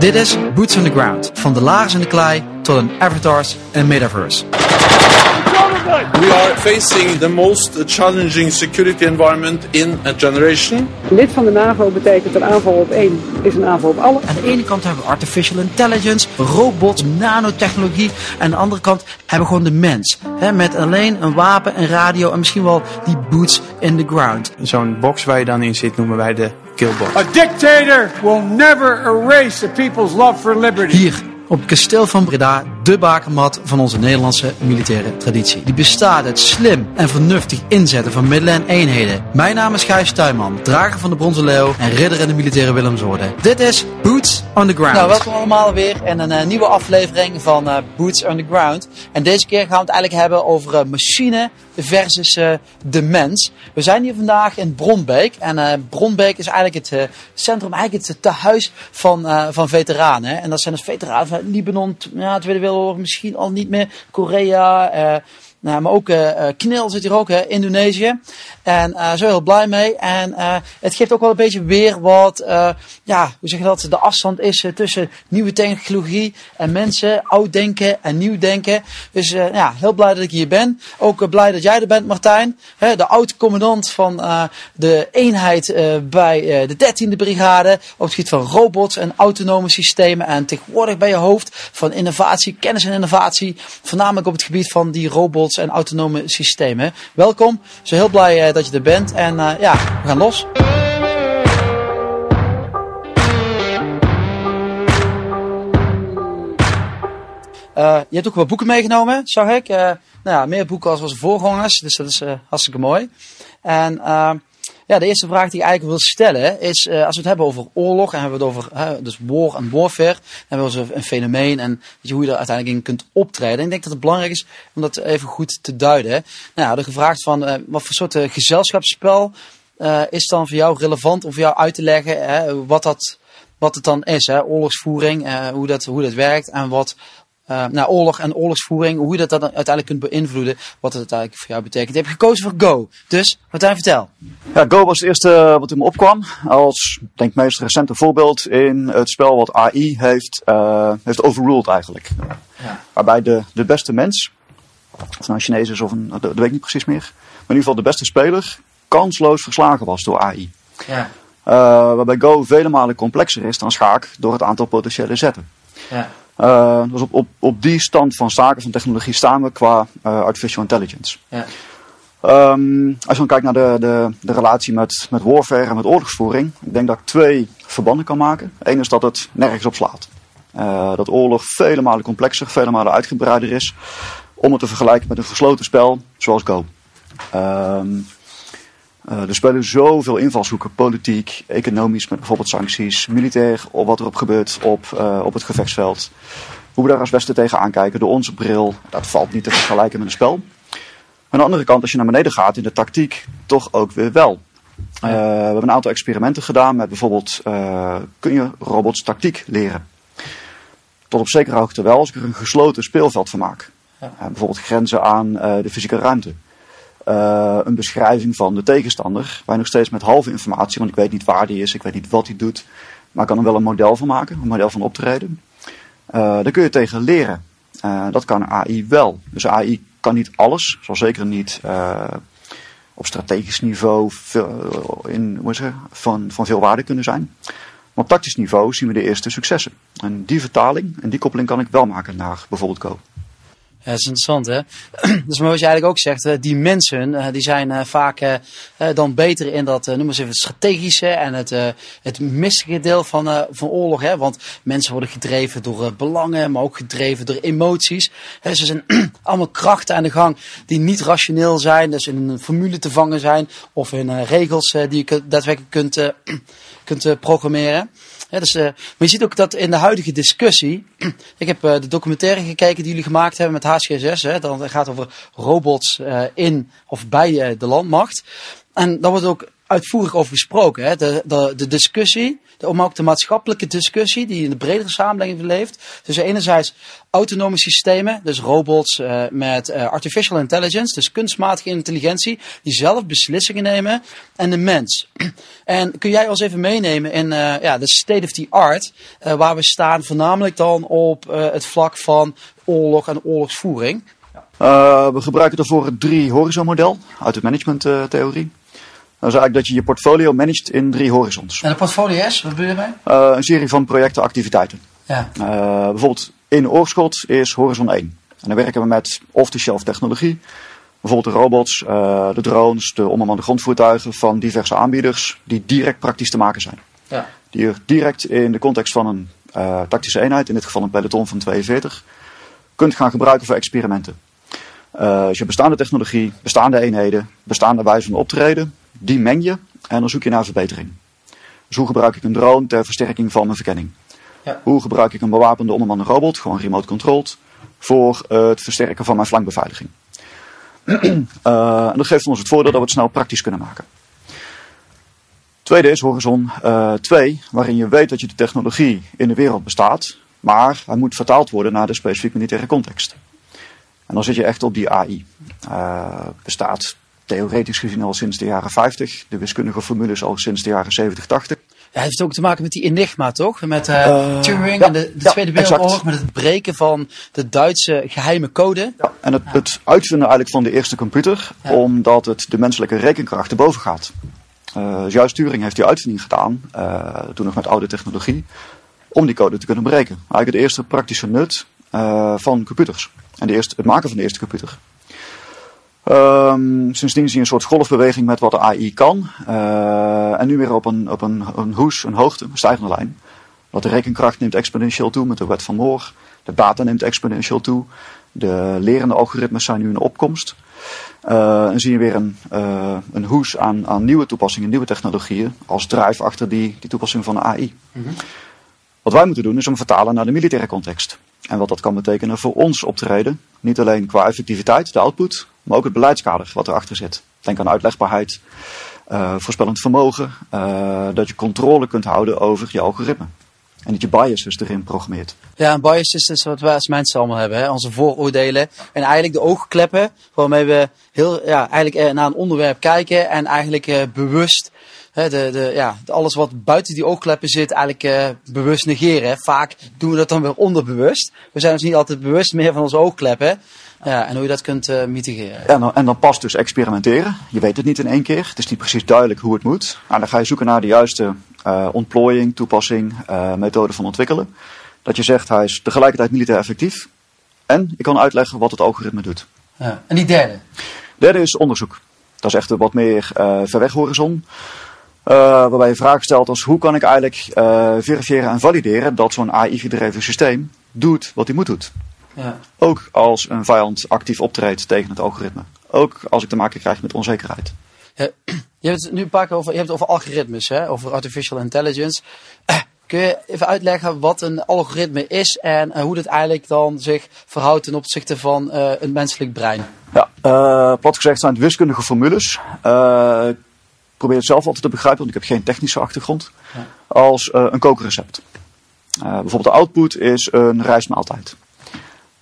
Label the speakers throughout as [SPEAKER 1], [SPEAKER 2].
[SPEAKER 1] Dit is Boots on the Ground. Van de lagers in de klei tot een avatars en metaverse.
[SPEAKER 2] We are facing the most challenging security environment in a generation.
[SPEAKER 3] Lid van de NAVO betekent een aanval op één is een aanval op alle.
[SPEAKER 1] Aan de ene kant hebben we artificial intelligence, robots, nanotechnologie. En aan de andere kant hebben we gewoon de mens. Hè, met alleen een wapen, een radio en misschien wel die boots in the ground.
[SPEAKER 4] Zo'n box waar je dan in zit noemen wij de killbox.
[SPEAKER 5] A dictator will never erase a people's love for liberty.
[SPEAKER 1] Hier op het kasteel van Breda, de bakermat van onze Nederlandse militaire traditie. Die bestaat uit slim en vernuftig inzetten van middelen en eenheden. Mijn naam is Gijs Tuinman, drager van de Bronzen Leeuw en ridder in de militaire Willemsorde. Dit is Boots on the Ground. Nou, welkom allemaal weer in een uh, nieuwe aflevering van uh, Boots on the Ground. En deze keer gaan we het eigenlijk hebben over uh, machine versus de mens. We zijn hier vandaag in Bronbeek. En Bronbeek is eigenlijk het centrum, eigenlijk het tehuis van, van veteranen. En dat zijn dus veteranen van Libanon, ja, Tweede Wereldoorlog misschien al niet meer. Korea, nou, maar ook uh, Knil zit hier ook, hè, Indonesië. En uh, zo heel blij mee. En uh, het geeft ook wel een beetje weer wat, ja, hoe zeg je dat, de afstand is tussen nieuwe technologie en mensen, oud denken en nieuw denken. Dus ja, heel blij dat ik hier ben. Ook blij dat jij er bent, Martijn. De oud-commandant van de eenheid bij de 13e brigade. Op het gebied van robots en autonome systemen. En tegenwoordig bij je hoofd van innovatie, kennis en innovatie. Voornamelijk op het gebied van die robots en autonome systemen. Welkom, zo heel blij uh, dat je er bent en uh, ja, we gaan los. Uh, je hebt ook wat boeken meegenomen, zag ik. nou ja, meer boeken als onze voorgangers, dus dat is hartstikke mooi. En ja, de eerste vraag die ik eigenlijk wil stellen is, uh, als we het hebben over oorlog en hebben we het over dus war en warfare, hebben we over een fenomeen en je, hoe je er uiteindelijk in kunt optreden. En ik denk dat het belangrijk is om dat even goed te duiden. Nou ja, de gevraagd van uh, wat voor soort gezelschapsspel is dan voor jou relevant om voor jou uit te leggen wat, dat, wat het dan is, oorlogsvoering, hoe, dat, hoe dat werkt en wat uh, nou, oorlog en oorlogsvoering, hoe je dat dan uiteindelijk kunt beïnvloeden, wat het uiteindelijk voor jou betekent. Je hebt gekozen voor Go. Dus, Martijn, vertel.
[SPEAKER 6] Ja, Go was het eerste wat in me opkwam. Als, denk meest recente voorbeeld in het spel wat AI heeft, uh, heeft overruled eigenlijk. Ja. Waarbij de, de beste mens, of het nou een Chinees is of een, dat weet ik niet precies meer, maar in ieder geval de beste speler, kansloos verslagen was door AI. Ja. Uh, waarbij Go vele malen complexer is dan schaak door het aantal potentiële zetten. Ja. Uh, dus op, op, op die stand van zaken, van technologie staan we qua uh, artificial intelligence. Ja. Um, als je dan kijkt naar de, de, de relatie met, met warfare en met oorlogsvoering, ik denk dat ik twee verbanden kan maken. Eén is dat het nergens op slaat. Uh, dat oorlog vele malen complexer, vele malen uitgebreider is, om het te vergelijken met een gesloten spel zoals Go. Um, uh, er spelen zoveel invalshoeken, politiek, economisch, met bijvoorbeeld sancties, militair, of wat er op gebeurt op, uh, op het gevechtsveld. Hoe we daar als beste tegen aankijken, door onze bril, dat valt niet te vergelijken met een spel. Aan de andere kant, als je naar beneden gaat in de tactiek, toch ook weer wel. Uh, we hebben een aantal experimenten gedaan met bijvoorbeeld, kun je robots tactiek leren? Tot op zekere hoogte wel, als ik er een gesloten speelveld van maak. Bijvoorbeeld grenzen aan de fysieke ruimte. Uh, een beschrijving van de tegenstander. Je nog steeds met halve informatie, want ik weet niet waar die is, ik weet niet wat hij doet. Maar ik kan er wel een model van maken, een model van optreden. Uh, daar kun je tegen leren. Uh, dat kan AI wel. Dus AI kan niet alles, zal zeker niet op strategisch niveau in, hoe van, van veel waarde kunnen zijn. Maar op tactisch niveau zien we de eerste successen. En die vertaling en die koppeling kan ik wel maken naar bijvoorbeeld Go.
[SPEAKER 1] Dat is interessant, hè? dus maar wat je eigenlijk ook zegt, die mensen, eh, die zijn eh, vaak eh, dan beter in dat, noem eens even, strategische en het, het mistige deel van, van oorlog, hè? Want mensen worden gedreven door belangen, maar ook gedreven door emoties. Hè? Ze zijn allemaal krachten aan de gang die niet rationeel zijn, dus in een formule te vangen zijn of in regels die je daadwerkelijk kunt, kunt programmeren. Dus, uh, maar je ziet ook dat in de huidige discussie. ik heb uh, de documentaire gekeken die jullie gemaakt hebben met HCSS. Hè, dan gaat over robots uh, in of bij de landmacht. En daar wordt ook uitvoerig over gesproken. Hè. De, de, de discussie maar ook de maatschappelijke discussie die in de bredere samenleving leeft. Dus enerzijds autonome systemen, dus robots uh, met uh, artificial intelligence, dus kunstmatige intelligentie, die zelf beslissingen nemen, en de mens. En kun jij ons even meenemen in uh, ja, de state of the art, waar we staan, voornamelijk dan op het vlak van oorlog en oorlogsvoering?
[SPEAKER 6] we gebruiken daarvoor het drie horizon model uit de managementtheorie. Dat is eigenlijk dat je je portfolio managt in drie horizons.
[SPEAKER 1] En de portfolio is, wat bedoel je mee?
[SPEAKER 6] Uh, een serie van projecten, activiteiten.
[SPEAKER 1] Ja.
[SPEAKER 6] Uh, bijvoorbeeld in Oorschot is horizon 1. En dan werken we met off-the-shelf technologie. Bijvoorbeeld de robots, uh, de drones, de onbemande grondvoertuigen van diverse aanbieders die direct praktisch te maken zijn.
[SPEAKER 1] Ja.
[SPEAKER 6] Die je direct in de context van een tactische eenheid, in dit geval een peloton van 42, kunt gaan gebruiken voor experimenten. Dus je bestaande technologie, bestaande eenheden, bestaande wijze van optreden, die meng je en dan zoek je naar verbetering. Dus hoe gebruik ik een drone ter versterking van mijn verkenning?
[SPEAKER 1] Ja.
[SPEAKER 6] Hoe gebruik ik een bewapende onbemande robot, gewoon remote controlled, voor het versterken van mijn flankbeveiliging? uh, en dat geeft ons het voordeel dat we het snel praktisch kunnen maken. Tweede is horizon 2, uh, waarin je weet dat je de technologie in de wereld bestaat, maar hij moet vertaald worden naar de specifiek militaire context. En dan zit je echt op die AI. Uh, bestaat theoretisch gezien al sinds de jaren 50. De wiskundige formules al sinds de jaren 70, 80.
[SPEAKER 1] Ja, het heeft ook te maken met die enigma, toch? Met uh, uh, Turing ja, en de, de ja, Tweede Wereldoorlog, met het breken van de Duitse geheime code.
[SPEAKER 6] Ja, en het, het uitvinden eigenlijk van de eerste computer, omdat het de menselijke rekenkracht te boven gaat. Uh, juist Turing heeft die uitvinding gedaan, toen nog met oude technologie, om die code te kunnen breken. Eigenlijk het eerste praktische nut van computers. En de eerste, het maken van de eerste computer. Um, sindsdien zie je een soort golfbeweging met wat de AI kan. Uh, en nu weer op een, op een, een hoes, een hoogte, een stijgende lijn. Want de rekenkracht neemt exponentieel toe met de wet van Moore. De data neemt exponentieel toe. De lerende algoritmes zijn nu in opkomst. Uh, en zie je weer een, uh, een hoes aan, aan nieuwe toepassingen, nieuwe technologieën. Als drive achter die, die toepassing van de AI.
[SPEAKER 1] Mm -hmm.
[SPEAKER 6] Wat wij moeten doen is hem vertalen naar de militaire context. En wat dat kan betekenen voor ons optreden. Niet alleen qua effectiviteit, de output, maar ook het beleidskader wat erachter zit. Denk aan uitlegbaarheid, uh, voorspellend vermogen, uh, dat je controle kunt houden over je algoritme. En dat je biases erin programmeert.
[SPEAKER 1] Ja, een bias is dus wat wij als mensen allemaal hebben. Hè? Onze vooroordelen. En eigenlijk de oogkleppen waarmee we heel, ja, eigenlijk naar een onderwerp kijken en eigenlijk bewust hè, de, de, ja, alles wat buiten die oogkleppen zit eigenlijk uh, bewust negeren. Vaak doen we dat dan weer onderbewust. We zijn ons niet altijd bewust meer van onze oogkleppen. Ja, en hoe je dat kunt uh, mitigeren.
[SPEAKER 6] En dan, en dan past dus experimenteren. Je weet het niet in één keer. Het is niet precies duidelijk hoe het moet. Nou, dan ga je zoeken naar de juiste uh, ontplooiing, toepassing, uh, methode van ontwikkelen. Dat je zegt, hij is tegelijkertijd militair effectief. En ik kan uitleggen wat het algoritme doet.
[SPEAKER 1] Ja. En die derde?
[SPEAKER 6] Derde is onderzoek. Dat is echt een wat meer ver weg horizon. Uh, waarbij je vragen stelt als hoe kan ik eigenlijk uh, verifiëren en valideren dat zo'n AI-gedreven systeem doet wat hij moet doen.
[SPEAKER 1] Ja.
[SPEAKER 6] Ook als een vijand actief optreedt tegen het algoritme. Ook als ik te maken krijg met onzekerheid.
[SPEAKER 1] Ja, je hebt het nu een paar keer over, je hebt het over algoritmes, hè? over artificial intelligence. Uh, kun je even uitleggen wat een algoritme is en hoe dat eigenlijk dan zich verhoudt ten opzichte van een menselijk brein?
[SPEAKER 6] Ja, plat gezegd zijn het wiskundige formules probeer het zelf altijd te begrijpen, want ik heb geen technische achtergrond,
[SPEAKER 1] ja.
[SPEAKER 6] als uh, een kookrecept. Uh, bijvoorbeeld de output is een rijstmaaltijd.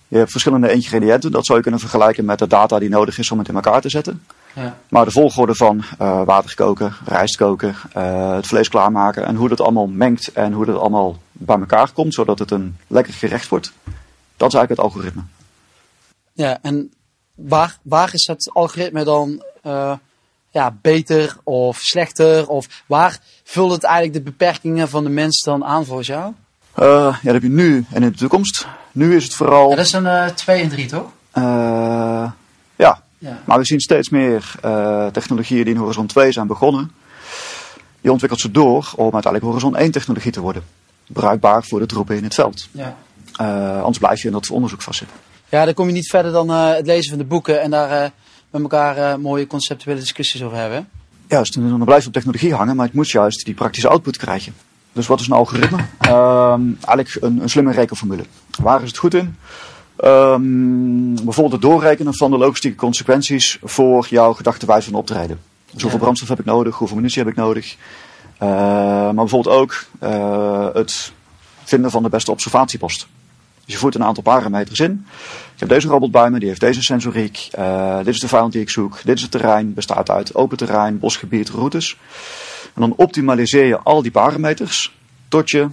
[SPEAKER 6] Je hebt verschillende ingrediënten, dat zou je kunnen vergelijken met de data die nodig is om het in elkaar te zetten.
[SPEAKER 1] Ja.
[SPEAKER 6] Maar de volgorde van uh, water koken, rijst koken, het vlees klaarmaken en hoe dat allemaal mengt en hoe dat allemaal bij elkaar komt, zodat het een lekker gerecht wordt, dat is eigenlijk het algoritme.
[SPEAKER 1] Ja, en waar, waar is het algoritme dan ja, beter of slechter? Of waar vult het eigenlijk de beperkingen van de mens dan aan voor jou?
[SPEAKER 6] Uh, ja, dat heb je nu en in de toekomst. Nu is het vooral...
[SPEAKER 1] Ja, dat is een 2 uh, en 3, toch?
[SPEAKER 6] Uh, ja.
[SPEAKER 1] ja.
[SPEAKER 6] maar we zien steeds meer technologieën die in Horizon 2 zijn begonnen. Je ontwikkelt ze door om uiteindelijk Horizon 1 technologie te worden. Bruikbaar voor de troepen in het veld.
[SPEAKER 1] Ja.
[SPEAKER 6] anders blijf je in dat onderzoek vastzitten.
[SPEAKER 1] Ja, dan kom je niet verder dan het lezen van de boeken en daar met elkaar uh, mooie conceptuele discussies over hebben.
[SPEAKER 6] Juist, en dan blijf je op technologie hangen, maar ik moet juist die praktische output krijgen. Dus wat is een algoritme? Um, eigenlijk een, een, slimme rekenformule. Waar is het goed in? Um, bijvoorbeeld het doorrekenen van de logistieke consequenties voor jouw gedachtewijze van optreden. Dus hoeveel brandstof heb ik nodig? Hoeveel munitie heb ik nodig? Uh, maar bijvoorbeeld ook uh, het vinden van de beste observatiepost. Dus je voert een aantal parameters in. Ik heb deze robot bij me, die heeft deze sensoriek. Uh, dit is de vijand die ik zoek. Dit is het terrein, bestaat uit open terrein, bosgebied, routes. En dan optimaliseer je al die parameters tot je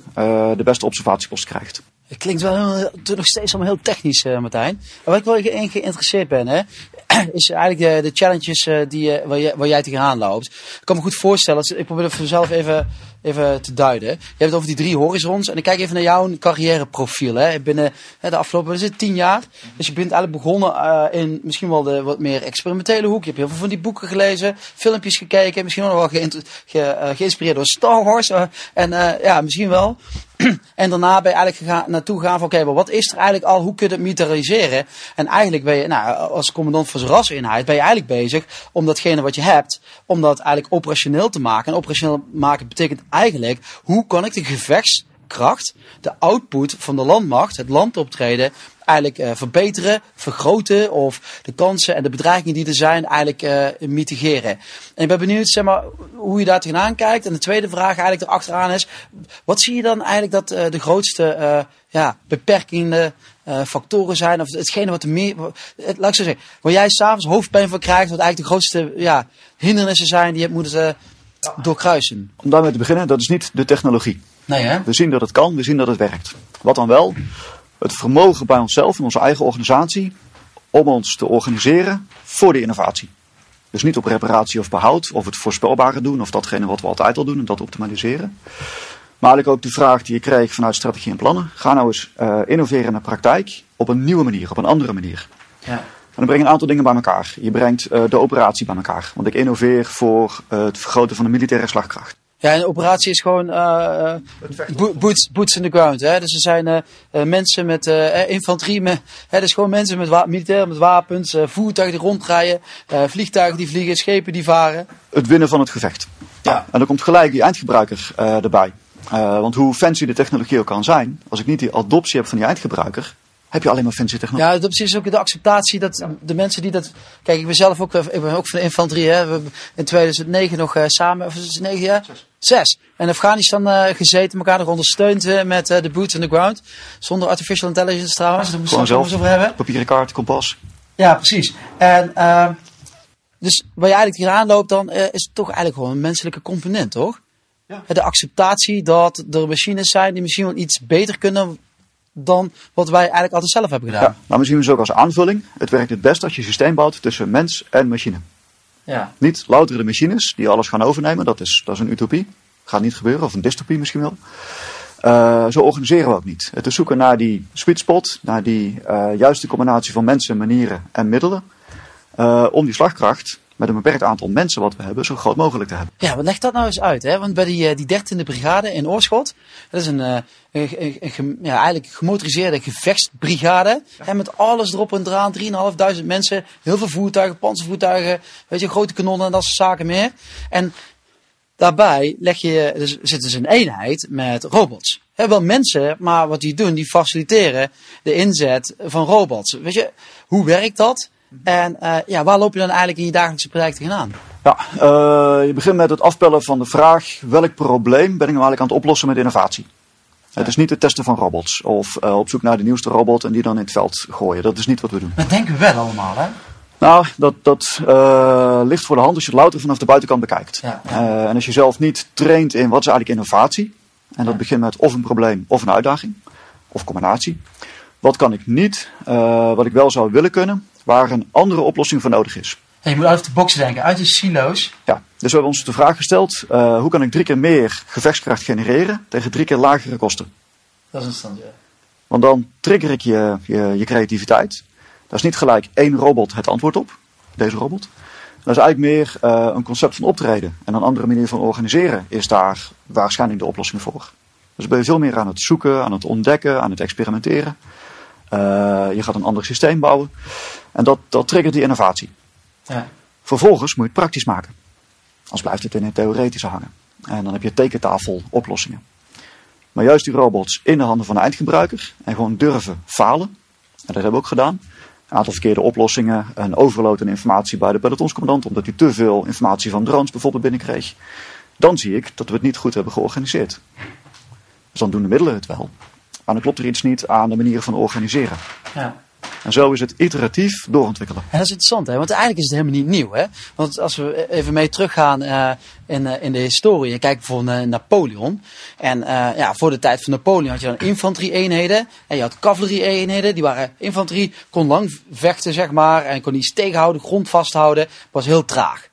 [SPEAKER 6] de beste observatiepost krijgt.
[SPEAKER 1] Het klinkt wel heel, nog steeds allemaal heel technisch, uh, Martijn. Maar waar ik wel in geïnteresseerd ben, hè, is eigenlijk de, de challenges die, waar, jij, waar jij tegenaan loopt. Ik kan me goed voorstellen, ik probeer het voor mezelf even, even te duiden. Je hebt het over die drie horizons. En ik kijk even naar jouw carrièreprofiel. Hè. Binnen hè, de afgelopen tien jaar. Dus je bent eigenlijk begonnen uh, in misschien wel de wat meer experimentele hoek. Je hebt heel veel van die boeken gelezen, filmpjes gekeken. Misschien wel ge, uh, geïnspireerd door Star Wars. en ja, misschien wel. en daarna ben je eigenlijk gegaan, naartoe gegaan van oké, okay, wat is er eigenlijk al? Hoe kun je het militariseren? En eigenlijk ben je, nou, als commandant van zo'n raseenheid, ben je eigenlijk bezig om datgene wat je hebt, om dat eigenlijk operationeel te maken. En operationeel maken betekent eigenlijk, hoe kan ik de gevechtskracht, de output van de landmacht, het landoptreden, eigenlijk uh, verbeteren, vergroten of de kansen en de bedreigingen die er zijn eigenlijk uh, mitigeren. En ik ben benieuwd zeg maar, hoe je daar tegenaan kijkt. En de tweede vraag eigenlijk erachteraan is, wat zie je dan eigenlijk dat uh, de grootste ja, beperkende factoren zijn? Of hetgene wat meer, laat ik zo zeggen, waar jij s'avonds hoofdpijn van krijgt, wat eigenlijk de grootste ja, hindernissen zijn die je hebt moeten doorkruisen?
[SPEAKER 6] Om daarmee te beginnen, dat is niet de technologie.
[SPEAKER 1] Nee, hè?
[SPEAKER 6] We zien dat het kan, we zien dat het werkt. Wat dan wel? het vermogen bij onszelf, in onze eigen organisatie, om ons te organiseren voor de innovatie. Dus niet op reparatie of behoud, of het voorspelbare doen, of datgene wat we altijd al doen en dat optimaliseren. Maar eigenlijk ook de vraag die je kreeg vanuit strategie en plannen. Ga nou eens uh, innoveren in de praktijk op een nieuwe manier, op een andere manier. Ja. En dan breng je een aantal dingen bij elkaar. Je brengt uh, de operatie bij elkaar. Want ik innoveer voor uh, het vergroten van de militaire slagkracht.
[SPEAKER 1] Ja, een operatie is gewoon uh, boots, boots in the ground. Hè? Dus er zijn uh, mensen met uh, infanterie, met, hè, dus gewoon mensen met militair met wapens, voertuigen die rondrijden, vliegtuigen die vliegen, schepen die varen.
[SPEAKER 6] Het winnen van het gevecht. Ja. En dan komt gelijk die eindgebruiker erbij. want hoe fancy de technologie ook kan zijn, als ik niet die adoptie heb van die eindgebruiker, heb je alleen maar fancy technologie.
[SPEAKER 1] Ja, dat is ook de acceptatie dat de mensen die dat... Kijk, ik ben zelf ook, ik ben ook van de infanterie. Hè. We hebben in 2009 nog uh, samen, of is het 9 jaar? Zes. Zes. In Afghanistan uh, gezeten, elkaar nog ondersteund uh, met de boots on the ground. Zonder artificial intelligence trouwens. Daar
[SPEAKER 6] moeten we zelf over hebben. Papieren kaart, kompas.
[SPEAKER 1] Ja, precies. En dus waar je eigenlijk hier aanloopt dan, is het toch eigenlijk gewoon een menselijke component, toch? Ja. De acceptatie dat er machines zijn die misschien wel iets beter kunnen dan wat wij eigenlijk altijd zelf hebben gedaan. Ja,
[SPEAKER 6] nou, we zien het ook als aanvulling. Het werkt het best als je een systeem bouwt tussen mens en machine. Ja. Niet louter de machines die alles gaan overnemen, dat is, dat is een utopie. Gaat niet gebeuren, of een dystopie misschien wel. Uh, zo organiseren we ook niet. Het is zoeken naar die sweet spot, naar die uh, juiste combinatie van mensen, manieren en middelen. Uh, om die slagkracht met een beperkt aantal mensen wat we hebben, zo groot mogelijk te hebben.
[SPEAKER 1] Ja, wat legt dat nou eens uit? Hè? Want bij die, die 13e brigade in Oorschot, dat is een, een, een ja, eigenlijk gemotoriseerde gevechtsbrigade. Ja. met alles erop en eraan, 3.500 mensen, heel veel voertuigen, panzervoertuigen, weet je, grote kanonnen en dat soort zaken meer. En daarbij leg je, dus zit dus een eenheid met robots. He, wel mensen, maar wat die doen, die faciliteren de inzet van robots. Weet je, hoe werkt dat? En uh, ja, waar loop je dan eigenlijk in je dagelijkse praktijk tegenaan?
[SPEAKER 6] Ja, uh, je begint met het afpellen van de vraag: welk probleem ben ik nou eigenlijk aan het oplossen met innovatie? Ja. Het is niet het testen van robots of uh, op zoek naar de nieuwste robot en die dan in het veld gooien. Dat is niet wat we doen.
[SPEAKER 1] Dat denken we wel allemaal, hè?
[SPEAKER 6] Nou, dat, dat ligt voor de hand als je het louter vanaf de buitenkant bekijkt. Ja, ja. En als je zelf niet traint in wat is eigenlijk innovatie, en dat begint met of een probleem of een uitdaging, of combinatie. Wat kan ik niet, wat ik wel zou willen kunnen, waar een andere oplossing voor nodig is.
[SPEAKER 1] Ja, je moet uit de box denken, uit de silo's.
[SPEAKER 6] Ja, dus we hebben ons de vraag gesteld, uh, hoe kan ik drie keer meer gevechtskracht genereren tegen drie keer lagere kosten?
[SPEAKER 1] Dat is een stand, ja.
[SPEAKER 6] Want dan trigger ik je, je, je creativiteit. Daar is niet gelijk één robot het antwoord op, deze robot. Dat is eigenlijk meer uh, een concept van optreden. En een andere manier van organiseren is daar waarschijnlijk de oplossing voor. Dus ben je veel meer aan het zoeken, aan het ontdekken, aan het experimenteren. Uh, je gaat een ander systeem bouwen. En dat, dat triggert die innovatie. Ja. Vervolgens moet je het praktisch maken. Anders blijft het in het theoretische hangen. En dan heb je tekentafel oplossingen. Maar juist die robots in de handen van de eindgebruiker en gewoon durven falen. En dat hebben we ook gedaan. Een aantal verkeerde oplossingen, een overload aan informatie bij de pelotonscommandant, omdat hij te veel informatie van drones bijvoorbeeld binnenkreeg. dan zie ik dat we het niet goed hebben georganiseerd. Dus dan doen de middelen het wel. Maar dan klopt er iets niet aan de manier van organiseren.
[SPEAKER 1] Ja.
[SPEAKER 6] En zo is het iteratief doorontwikkelen.
[SPEAKER 1] En dat is interessant, hè? want eigenlijk is het helemaal niet nieuw. Hè? Want als we even mee teruggaan uh, in, uh, in de historie en kijken bijvoorbeeld naar Napoleon. En uh, ja, voor de tijd van Napoleon had je dan infanterie-eenheden en je had cavalerie-eenheden. Die waren infanterie, kon lang vechten, zeg maar, en kon iets tegenhouden, grond vasthouden, was heel traag.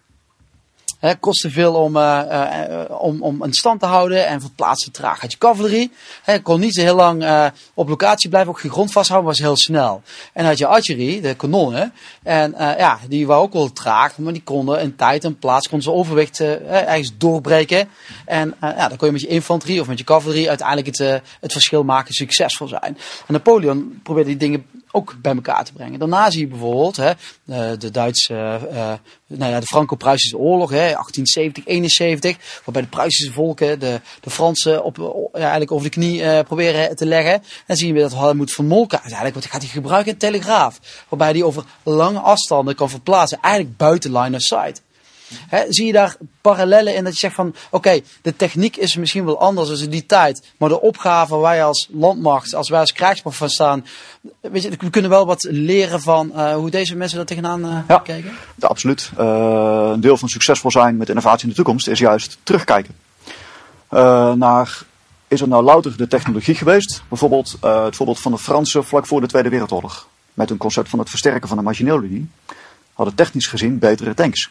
[SPEAKER 1] Het kostte veel om, uh, uh, om, om een stand te houden en verplaatsen traag. Had je cavalerie, he, kon niet zo heel lang uh, op locatie blijven, ook je grond vasthouden, was heel snel. En had je archerie, de kanonnen, en ja, die waren ook wel traag, maar die konden in tijd en plaats, konden ze overwicht ergens doorbreken. En ja, dan kon je met je infanterie of met je cavalerie uiteindelijk het, het verschil maken, succesvol zijn. En Napoleon probeerde die dingen ook bij elkaar te brengen. Daarna zie je bijvoorbeeld hè, de Duitse, uh, nou ja, de Franco-Pruisische oorlog, hè, 1870, 71, waarbij de Pruisische volken de, de Fransen op, ja, eigenlijk over de knie proberen te leggen. En zie je dat Helmoet van Molken uiteindelijk, wat gaat hij gebruiken? Een telegraaf, waarbij hij over lange afstanden kan verplaatsen, eigenlijk buiten line of sight. He, zie je daar parallellen in dat je zegt van oké, okay, de techniek is misschien wel anders dan in die tijd, maar de opgave waar wij als landmacht, als wij als krijgsmacht van staan, weet je, we kunnen wel wat leren van uh, hoe deze mensen daar tegenaan uh,
[SPEAKER 6] ja,
[SPEAKER 1] kijken.
[SPEAKER 6] Ja, absoluut. Uh, een deel van succesvol zijn met innovatie in de toekomst is juist terugkijken. naar, is het nou louter de technologie geweest? Bijvoorbeeld het voorbeeld van de Fransen vlak voor de Tweede Wereldoorlog. Met hun concept van het versterken van de machineellinie. Hadden technisch gezien betere tanks.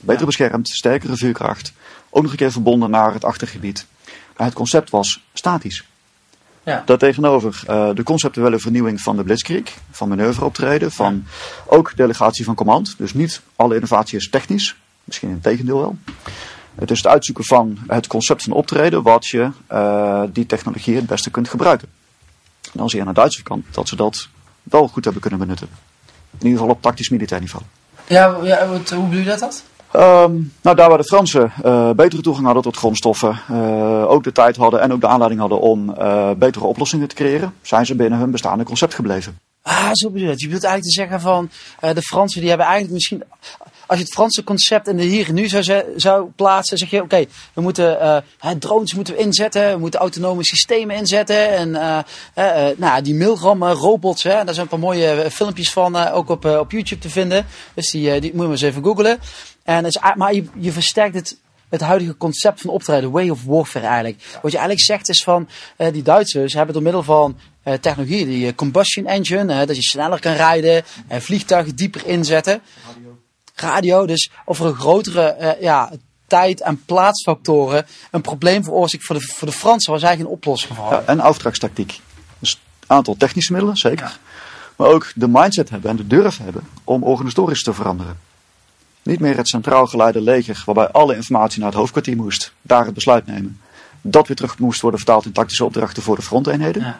[SPEAKER 6] Beter ja. beschermd, sterkere vuurkracht. Ook nog een keer verbonden naar het achtergebied. Maar het concept was statisch.
[SPEAKER 1] Ja.
[SPEAKER 6] Daartegenover uh, de conceptuele vernieuwing van de blitzkrieg, van manoeuvreoptreden, van ook delegatie van command. Dus niet alle innovatie is technisch, misschien in tegendeel wel. Het is het uitzoeken van het concept van optreden wat je uh, die technologie het beste kunt gebruiken. En dan zie je aan de Duitse kant dat ze dat wel goed hebben kunnen benutten. In ieder geval op tactisch militair niveau.
[SPEAKER 1] Ja, ja wat, hoe bedoel je dat? Dat?
[SPEAKER 6] Um, nou, daar waar de Fransen uh, betere toegang hadden tot grondstoffen, uh, ook de tijd hadden en ook de aanleiding hadden om uh, betere oplossingen te creëren, zijn ze binnen hun bestaande concept gebleven.
[SPEAKER 1] Ah, zo bedoel je het. Je bedoelt eigenlijk te zeggen van de Fransen die hebben eigenlijk misschien, als je het Franse concept in de hier en nu zou, zou plaatsen, zeg je oké, we moeten drones moeten we inzetten, we moeten autonome systemen inzetten en nou, die milgram robots, hè, daar zijn een paar mooie filmpjes van ook op, op YouTube te vinden. Dus die, die moet je maar eens even googlen. En is, maar je, je versterkt het, het huidige concept van optreden, way of warfare eigenlijk. Wat je eigenlijk zegt is van, uh, die Duitsers hebben door middel van uh, technologie, die uh, combustion engine, uh, dat je sneller kan rijden en vliegtuigen dieper inzetten. Radio. Radio, dus over een grotere ja, tijd- en plaatsfactoren een probleem veroorzaakt voor de, voor de Fransen, was eigenlijk een oplossing voor.
[SPEAKER 6] Ja, en. Dus een aantal technische middelen, zeker. Ja. Maar ook de mindset hebben en de durf hebben om organisatorisch te veranderen. Niet meer het centraal geleide leger waarbij alle informatie naar het hoofdkwartier moest, daar het besluit nemen. Dat weer terug moest worden vertaald in tactische opdrachten voor de fronteenheden.
[SPEAKER 1] Ja.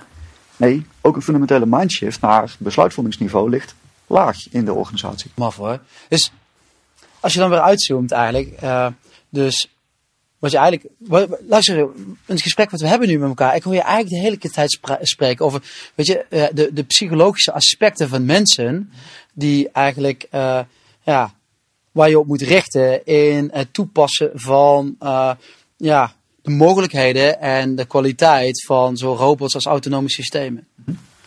[SPEAKER 6] Nee, ook een fundamentele mindshift naar besluitvormingsniveau ligt laag in de organisatie.
[SPEAKER 1] Maf hoor. Dus als je dan weer uitzoomt eigenlijk, uh, dus wat je eigenlijk, luister, een gesprek wat we hebben nu met elkaar, ik hoor je eigenlijk de hele tijd spreken over, weet je, uh, de, de psychologische aspecten van mensen die eigenlijk, uh, ja, waar je op moet richten in het toepassen van uh, ja, de mogelijkheden en de kwaliteit van zowel robots als autonome systemen.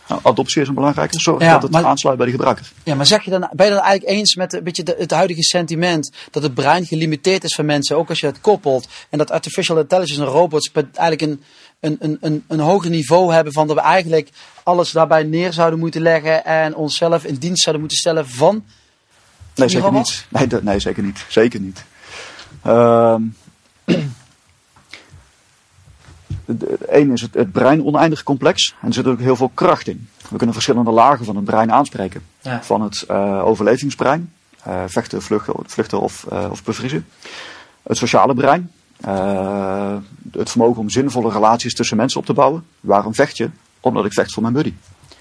[SPEAKER 6] Nou, adoptie is een belangrijke zorg ja, dat het maar, aansluit bij de gebruiker.
[SPEAKER 1] Ja, maar zeg je dan, ben je dan eigenlijk eens met een beetje de, het huidige sentiment dat het brein gelimiteerd is van mensen, ook als je het koppelt en dat artificial intelligence en robots eigenlijk een, een, een, een, een hoger niveau hebben van dat we eigenlijk alles daarbij neer zouden moeten leggen en onszelf in dienst zouden moeten stellen van
[SPEAKER 6] Nee, zeker niet. Nee, nee, zeker niet. Zeker niet. Um, Eén is het, het, brein oneindig complex en er zit ook heel veel kracht in. We kunnen verschillende lagen van het brein aanspreken.
[SPEAKER 1] Ja.
[SPEAKER 6] Van het uh, overlevingsbrein, uh, vechten, vluchten, vluchten of, uh, of bevriezen. Het sociale brein, het vermogen om zinvolle relaties tussen mensen op te bouwen. Waarom vecht je? Omdat ik vecht voor mijn buddy.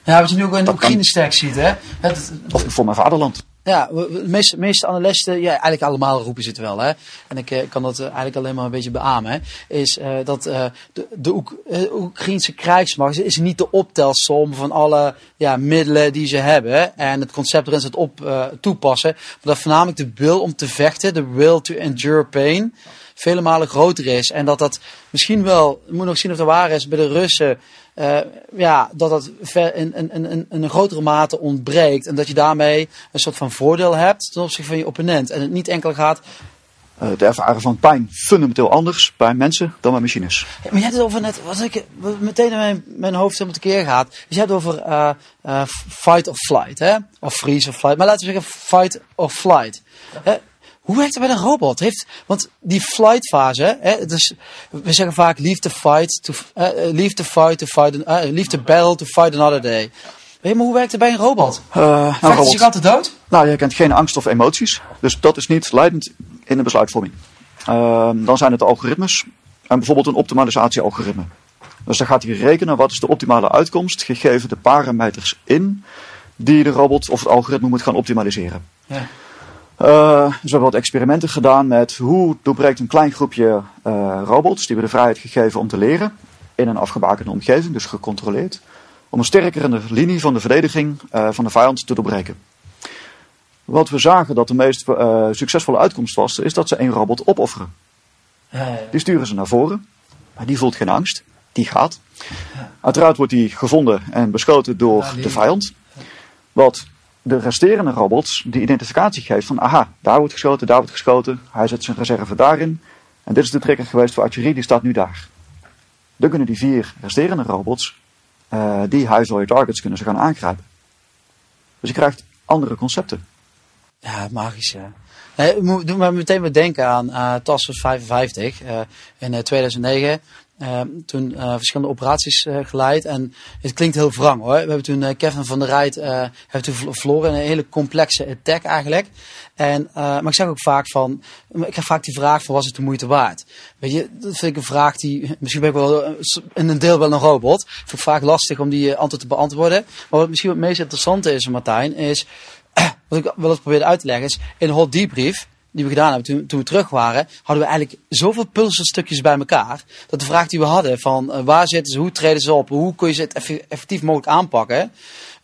[SPEAKER 1] Ja, wat je nu ook in de Oekraïne sterk ziet, hè? Het,
[SPEAKER 6] of voor mijn vaderland.
[SPEAKER 1] Ja, de meeste, meeste analisten, ja, eigenlijk allemaal roepen ze het wel, hè. En ik eh, kan dat uh, eigenlijk alleen maar een beetje beamen, hè. Is uh, dat uh, de, de Oek Oekraïnse krijgsmacht is niet de optelsom van alle ja, middelen die ze hebben. En het concept erin het op toepassen. Maar dat voornamelijk de wil om te vechten, de will to endure pain vele malen groter is. En dat dat misschien wel, we moeten nog zien of dat waar is, bij de Russen, uh, ja, dat dat in, in, in, in, een grotere mate ontbreekt. En dat je daarmee een soort van voordeel hebt ten opzichte van je opponent. En het niet enkel gaat
[SPEAKER 6] uh, het ervaren van pijn fundamenteel anders bij mensen dan bij machines.
[SPEAKER 1] Ja, maar je hebt het over net, wat ik wat meteen in mijn, mijn hoofd helemaal tekeer gaat. Dus je hebt het over uh, uh, fight or flight, hè? Of freeze of flight. Maar laten we zeggen fight or flight. Hè? Hoe werkt het bij een robot? Heeft, want die flight fase, hè, dus we zeggen vaak leave the fight to, leave the fight to fight, leave the battle to fight another day. Weet je, maar hoe werkt het bij een robot? Uh, nou, robot. zich altijd dood?
[SPEAKER 6] Nou, je kent geen angst of emoties. Dus dat is niet leidend in de besluitvorming. Uh, dan zijn het algoritmes. En bijvoorbeeld een optimalisatiealgoritme. Dus dan gaat hij rekenen wat is de optimale uitkomst gegeven de parameters in die de robot of het algoritme moet gaan optimaliseren. Ja. Uh, dus we hebben wat experimenten gedaan met hoe doorbreekt een klein groepje uh, robots, die we de vrijheid gegeven om te leren, in een afgebakende omgeving, dus gecontroleerd, om een sterkere linie van de verdediging uh, van de vijand te doorbreken. Wat we zagen dat de meest succesvolle uitkomst was, is dat ze één robot opofferen. Die sturen ze naar voren, maar die voelt geen angst, die gaat. Uiteraard wordt die gevonden en beschoten door de vijand. Wat de resterende robots die identificatie geeft van aha, daar wordt geschoten, daar wordt geschoten, hij zet zijn reserve daarin. En dit is de trigger geweest voor artillerie, die staat nu daar. Dan kunnen die vier resterende robots, uh, die high targets, kunnen ze gaan aangrijpen. Dus je krijgt andere concepten.
[SPEAKER 1] Ja, magisch ja. Nee, doe maar meteen weer denken aan uh, TAS 55 uh, in 2009. Uh, toen uh, verschillende operaties uh, geleid. En het klinkt heel wrang hoor. We hebben toen Kevin van der Rijt heeft toen verloren een hele complexe attack eigenlijk. En, maar ik zeg ook vaak van, ik krijg vaak die vraag van was het de moeite waard? Weet je, dat vind ik een vraag die, misschien ben ik wel in een deel wel een robot. Vind ik vaak lastig om die antwoord te beantwoorden. Maar wat misschien het meest interessante is, Martijn, is wat ik wel eens probeerde uit te leggen, is in een hot debrief die we gedaan hebben toen, toen, we terug waren, hadden we eigenlijk zoveel puzzelstukjes bij elkaar. Dat de vraag die we hadden van uh, waar zitten ze, hoe treden ze op, hoe kun je ze het effectief mogelijk aanpakken.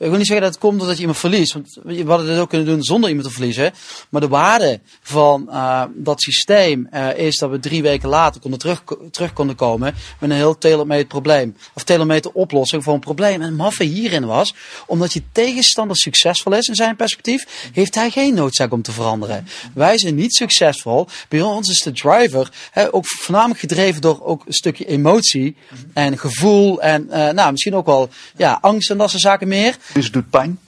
[SPEAKER 1] Ik wil niet zeggen dat het komt omdat je iemand verliest. Want we hadden dit ook kunnen doen zonder iemand te verliezen. Maar de waarde van uh, dat systeem uh, is dat we drie weken later konden terug, terug konden komen met een heel tailor-made probleem. Of tailor-made oplossing voor een probleem. En maffe hierin was, omdat je tegenstander succesvol is in zijn perspectief, heeft hij geen noodzaak om te veranderen. Wij zijn niet succesvol. Bij ons is de driver hè, ook voornamelijk gedreven door ook een stukje emotie en gevoel en uh, nou, misschien ook wel ja, angst en dat soort zaken meer.
[SPEAKER 6] Dus het doet pijn?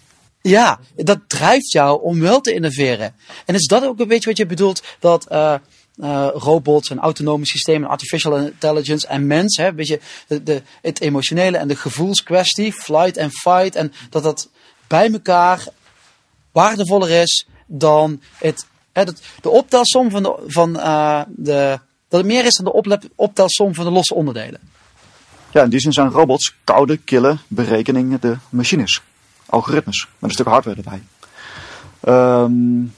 [SPEAKER 1] Ja, dat drijft jou om wel te innoveren. En is dat ook een beetje wat je bedoelt dat uh, uh, robots en autonome systemen, artificial intelligence en mens, hè, weet je, de, de, het emotionele en de gevoelskwestie, flight en fight, en dat dat bij elkaar waardevoller is dan het, hè, dat, de optelsom van de, van, uh, de, dat het meer is dan de optelsom van de losse onderdelen.
[SPEAKER 6] Ja, in die zin zijn robots koude, kille berekeningen de machines algoritmes met een stuk hardware erbij. Um,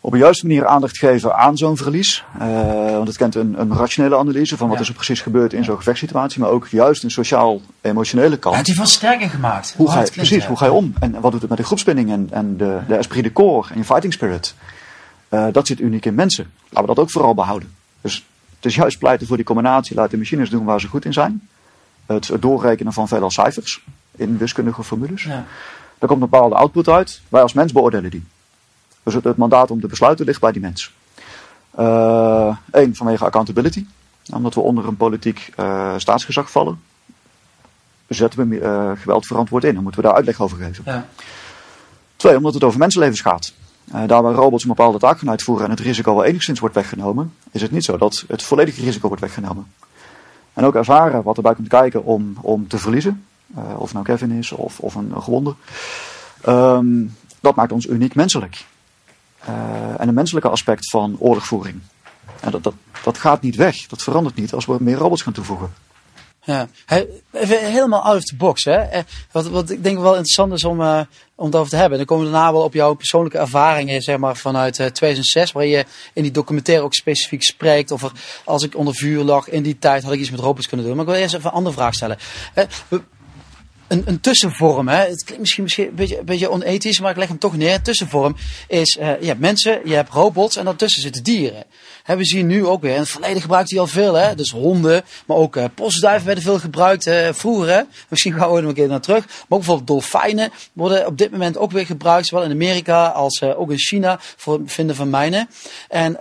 [SPEAKER 6] op een juiste manier aandacht geven aan zo'n verlies. Uh, want het kent een, een, rationele analyse van wat is er precies gebeurd in zo'n gevechtssituatie. Maar ook juist een sociaal-emotionele kant.
[SPEAKER 1] Ja, die van sterker gemaakt.
[SPEAKER 6] Hoe, ga je, precies, hoe ga je om? En wat doet het met de groepsbinding en, en de, de esprit de corps en je fighting spirit? Uh, dat zit uniek in mensen. Laten we dat ook vooral behouden. Dus het is juist pleiten voor die combinatie. Laat de machines doen waar ze goed in zijn. Het, het doorrekenen van veelal cijfers in wiskundige formules. Ja. Daar komt een bepaalde output uit. Wij als mens beoordelen die. Dus het, het mandaat om te besluiten ligt bij die mens. Eén, uh, vanwege accountability. Omdat we onder een politiek uh, staatsgezag vallen. Zetten we uh, geweld verantwoord in. Dan moeten we daar uitleg over geven. Ja. Twee, omdat het over mensenlevens gaat. Uh, daar waar robots een bepaalde taak gaan uitvoeren en het risico wel enigszins wordt weggenomen, is het niet zo dat het volledige risico wordt weggenomen. En ook ervaren wat erbij komt kijken om, om te verliezen. Uh, of nou Kevin is of, of een, een gewonde. Um, dat maakt ons uniek menselijk. Uh, en een menselijke aspect van oorlogvoering. En dat, dat, dat gaat niet weg. Dat verandert niet als we meer robots gaan toevoegen.
[SPEAKER 1] Ja, helemaal out of the box. Hè? Eh, wat, wat ik denk wel interessant is om, uh, om het over te hebben. Dan komen we daarna wel op jouw persoonlijke ervaringen zeg maar, vanuit uh, 2006. Waar je in die documentaire ook specifiek spreekt over als ik onder vuur lag in die tijd had ik iets met robots kunnen doen. Maar ik wil eerst even een andere vraag stellen. Een, een tussenvorm. Hè? Het klinkt misschien, misschien een, beetje, een beetje onethisch, maar ik leg hem toch neer. Een tussenvorm is, uh, je hebt mensen, je hebt robots en daartussen zitten dieren. Hè, we zien nu ook weer, in het verleden gebruikt hij al veel, hè? dus honden, maar ook uh, postduiven werden veel gebruikt uh, vroeger. Misschien gaan we er een keer naar terug. Maar ook bijvoorbeeld dolfijnen worden op dit moment ook weer gebruikt, zowel in Amerika als ook in China voor het vinden van mijnen. En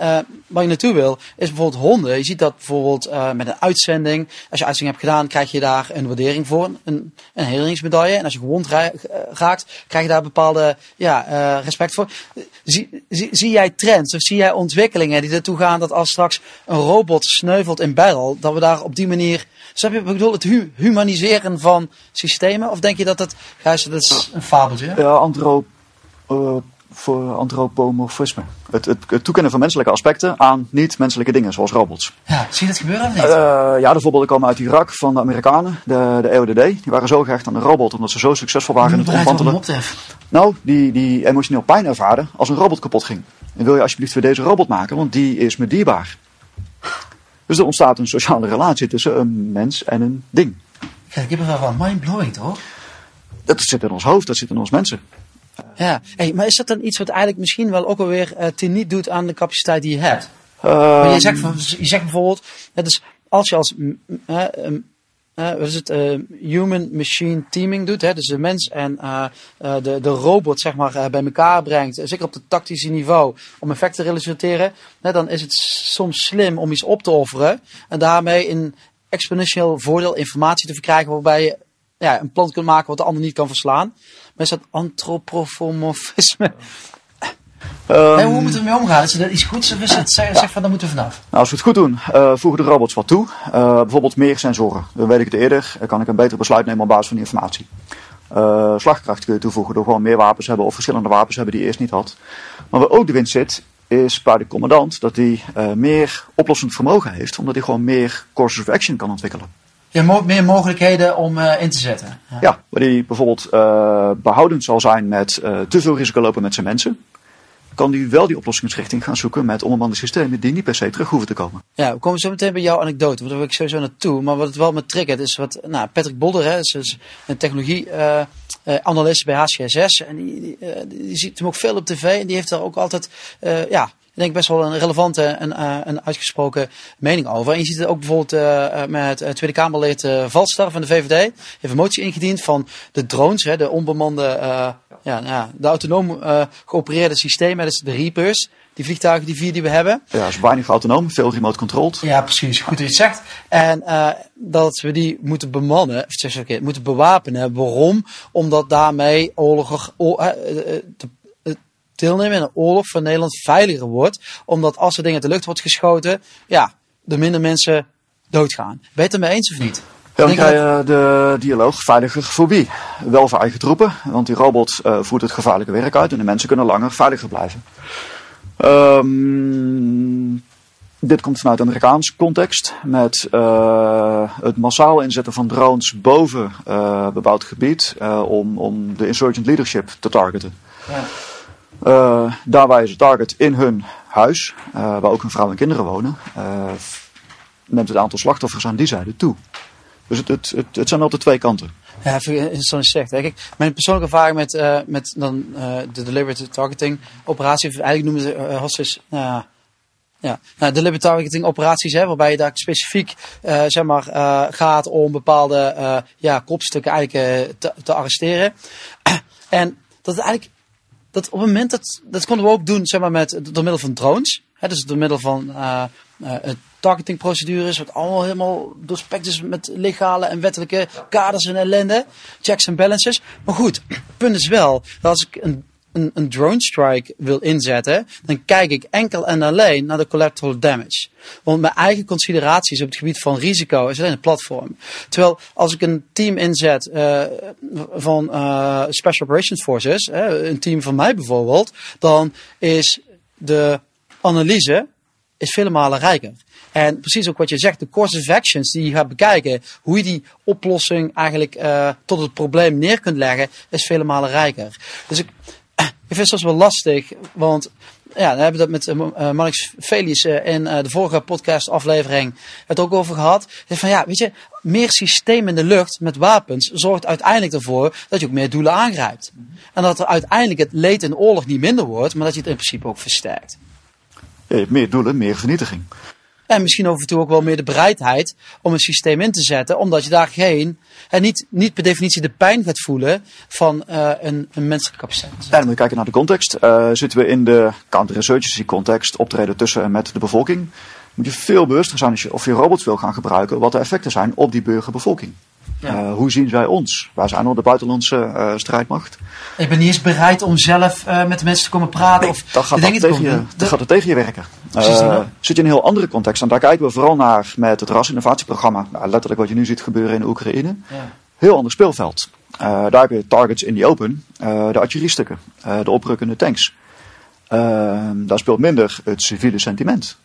[SPEAKER 1] waar je naartoe wil, is bijvoorbeeld honden. Je ziet dat bijvoorbeeld met een uitzending, als je uitzending hebt gedaan, krijg je daar een waardering voor, een, een herinneringsmedaille. En als je gewond raakt, krijg je daar bepaalde ja, respect voor. Zie, zie, zie, jij trends of zie jij ontwikkelingen die ertoe gaan dat als straks een robot sneuvelt in battle, dat we daar op die manier. Snap je, ik bedoel, het hu humaniseren van systemen? Of denk je dat het. Gijs, dat is een fabeltje?
[SPEAKER 6] Ja, antroop. Uh, voor antropomorfisme. Het, het, het, toekennen van menselijke aspecten aan niet-menselijke dingen, zoals robots.
[SPEAKER 1] Ja, zie je dat gebeuren of niet?
[SPEAKER 6] Uh, ja, de voorbeelden komen uit Irak van de Amerikanen, de, de EODD. Die waren zo gehecht aan de robot, omdat ze zo succesvol waren in het ontmantelen. Nou, die, die emotioneel pijn ervaren als een robot kapot ging. En wil je alsjeblieft weer deze robot maken, want die is me dierbaar. Dus er ontstaat een sociale relatie tussen een mens en een ding.
[SPEAKER 1] Kijk, ik heb er wel van mind-blowing, toch?
[SPEAKER 6] Dat zit in ons hoofd, dat zit in ons mensen.
[SPEAKER 1] Ja, hey, maar is dat dan iets wat eigenlijk misschien wel ook alweer uh, teniet doet aan de capaciteit die je hebt?
[SPEAKER 6] Uh,
[SPEAKER 1] je, zegt, je zegt bijvoorbeeld, dus als je als uh, wat is het, human-machine teaming doet, hè, dus de mens en de, de robot zeg maar, bij elkaar brengt, zeker op het tactische niveau, om effecten te realiseren, dan is het soms slim om iets op te offeren en daarmee een exponentieel voordeel informatie te verkrijgen waarbij je ja, een plan kunt maken wat de ander niet kan verslaan. Maar is dat antropomorfisme? Um, hoe moeten we ermee omgaan? Is dat iets goeds of is het zeg, zeg van daar moeten we vanaf?
[SPEAKER 6] Nou, als we het goed doen, uh, voegen de robots wat toe. Uh, bijvoorbeeld meer sensoren. Dan weet ik het eerder, dan kan ik een beter besluit nemen op basis van die informatie. Uh, slagkracht kun je toevoegen door gewoon meer wapens hebben of verschillende wapens hebben die je eerst niet had. Maar waar ook de winst zit, is bij de commandant dat hij meer oplossend vermogen heeft, omdat hij gewoon meer courses of action kan ontwikkelen.
[SPEAKER 1] Je hebt meer mogelijkheden om uh, in te zetten.
[SPEAKER 6] Ja, ja waar hij bijvoorbeeld uh, behoudend zal zijn met uh, te veel risico lopen met zijn mensen. Kan hij wel die oplossingsrichting gaan zoeken met onbemande systemen die niet per se terug hoeven te komen.
[SPEAKER 1] Ja, we komen zo meteen bij jouw anekdote, want daar wil ik sowieso naartoe. Maar wat het wel me triggert is wat nou, Patrick Bolder, hè, is, is een technologie-analyst bij HCSS. En die, die, die, ziet hem ook veel op tv en die heeft daar ook altijd ja, ik denk best wel een relevante en uh, een uitgesproken mening over. En je ziet het ook bijvoorbeeld uh, met uh, Tweede Kamerlid uh, Valstar van de VVD. Heeft een motie ingediend van de drones, hè, de onbemande, ja, ja, de autonoom geopereerde systemen, dus de Reapers. Die vliegtuigen, die vier die we hebben.
[SPEAKER 6] Ja, is weinig autonoom, veel remote controlled.
[SPEAKER 1] Ja, precies. Goed dat je het zegt. En dat we die moeten bemannen, of zeg ik, moeten bewapenen. Waarom? Omdat daarmee oorlog, te deelnemen in een oorlog van Nederland veiliger wordt. Omdat als er dingen de lucht wordt geschoten, ja, er minder mensen doodgaan. Ben je het ermee eens of niet?
[SPEAKER 6] Ja, dan krijg je de dialoog veilige fobie. Wel voor eigen troepen, want die robot uh, voert het gevaarlijke werk uit en de mensen kunnen langer veiliger blijven. Um, dit komt vanuit Amerikaans context met uh, het massaal inzetten van drones boven uh, bebouwd gebied om, om de insurgent leadership te targeten. Ja. Daarbij is het target in hun huis, waar ook hun vrouw en kinderen wonen, neemt het aantal slachtoffers aan die zijde toe. Dus het, het, het, het zijn altijd twee kanten.
[SPEAKER 1] Ja, je zegt. Kijk, mijn persoonlijke ervaring met, met dan, de deliberate targeting operatie, eigenlijk noemen ze uh, ja, nou, deliberate targeting operaties, hè, waarbij je daar specifiek zeg maar, gaat om bepaalde ja, kopstukken eigenlijk te, te arresteren. en dat eigenlijk dat op het moment dat, dat konden we ook doen, zeg maar, met, door middel van drones. Hè, dus door middel van uh, targetingprocedures, wat allemaal helemaal doorspekt is met legale en wettelijke kaders en ellende. Checks en balances. Maar goed, punt is wel, dat als ik een een, een drone strike wil inzetten, dan kijk ik enkel en alleen naar de collateral damage. Want mijn eigen consideraties op het gebied van risico is alleen een platform. Terwijl als ik een team inzet uh, van uh, Special Operations Forces, een team van mij bijvoorbeeld, dan is de analyse is vele malen rijker. En precies ook wat je zegt, de course of actions die je gaat bekijken, hoe je die oplossing eigenlijk uh, tot het probleem neer kunt leggen, is vele malen rijker. Dus ik, vind het soms wel lastig, want ja, we hebben dat met uh, Marnix Felius uh, in de vorige podcast aflevering het ook over gehad. Van ja, weet je, meer systeem in de lucht met wapens zorgt uiteindelijk ervoor dat je ook meer doelen aangrijpt. En dat er uiteindelijk het leed in oorlog niet minder wordt, maar dat je het in principe ook versterkt.
[SPEAKER 6] Je hebt meer doelen, meer vernietiging.
[SPEAKER 1] En misschien af en toe ook wel meer de bereidheid om een systeem in te zetten, omdat je daar geen, en niet, niet per definitie de pijn gaat voelen van uh, een, een menselijke capaciteit.
[SPEAKER 6] En dan moet je kijken naar de context. Uh, zitten we in de counterinsurgency context, optreden tussen en met de bevolking, moet je veel bewuster zijn als je, of je robots wil gaan gebruiken, wat de effecten zijn op die burgerbevolking. Ja. Uh, hoe zien zij ons? Wij zijn al de buitenlandse uh, strijdmacht.
[SPEAKER 1] Ik ben niet eens bereid om zelf uh, met de mensen te komen praten. Nee, of
[SPEAKER 6] dat gaat, dat tegen, je, dat gaat het tegen je werken. zit je in een heel andere context. En daar kijken we vooral naar met het rasinnovatieprogramma. Nou, letterlijk wat je nu ziet gebeuren in Oekraïne. Ja. Heel ander speelveld. daar heb je targets in die open. de artilleriestukken. de oprukkende tanks. daar speelt minder het civiele sentiment.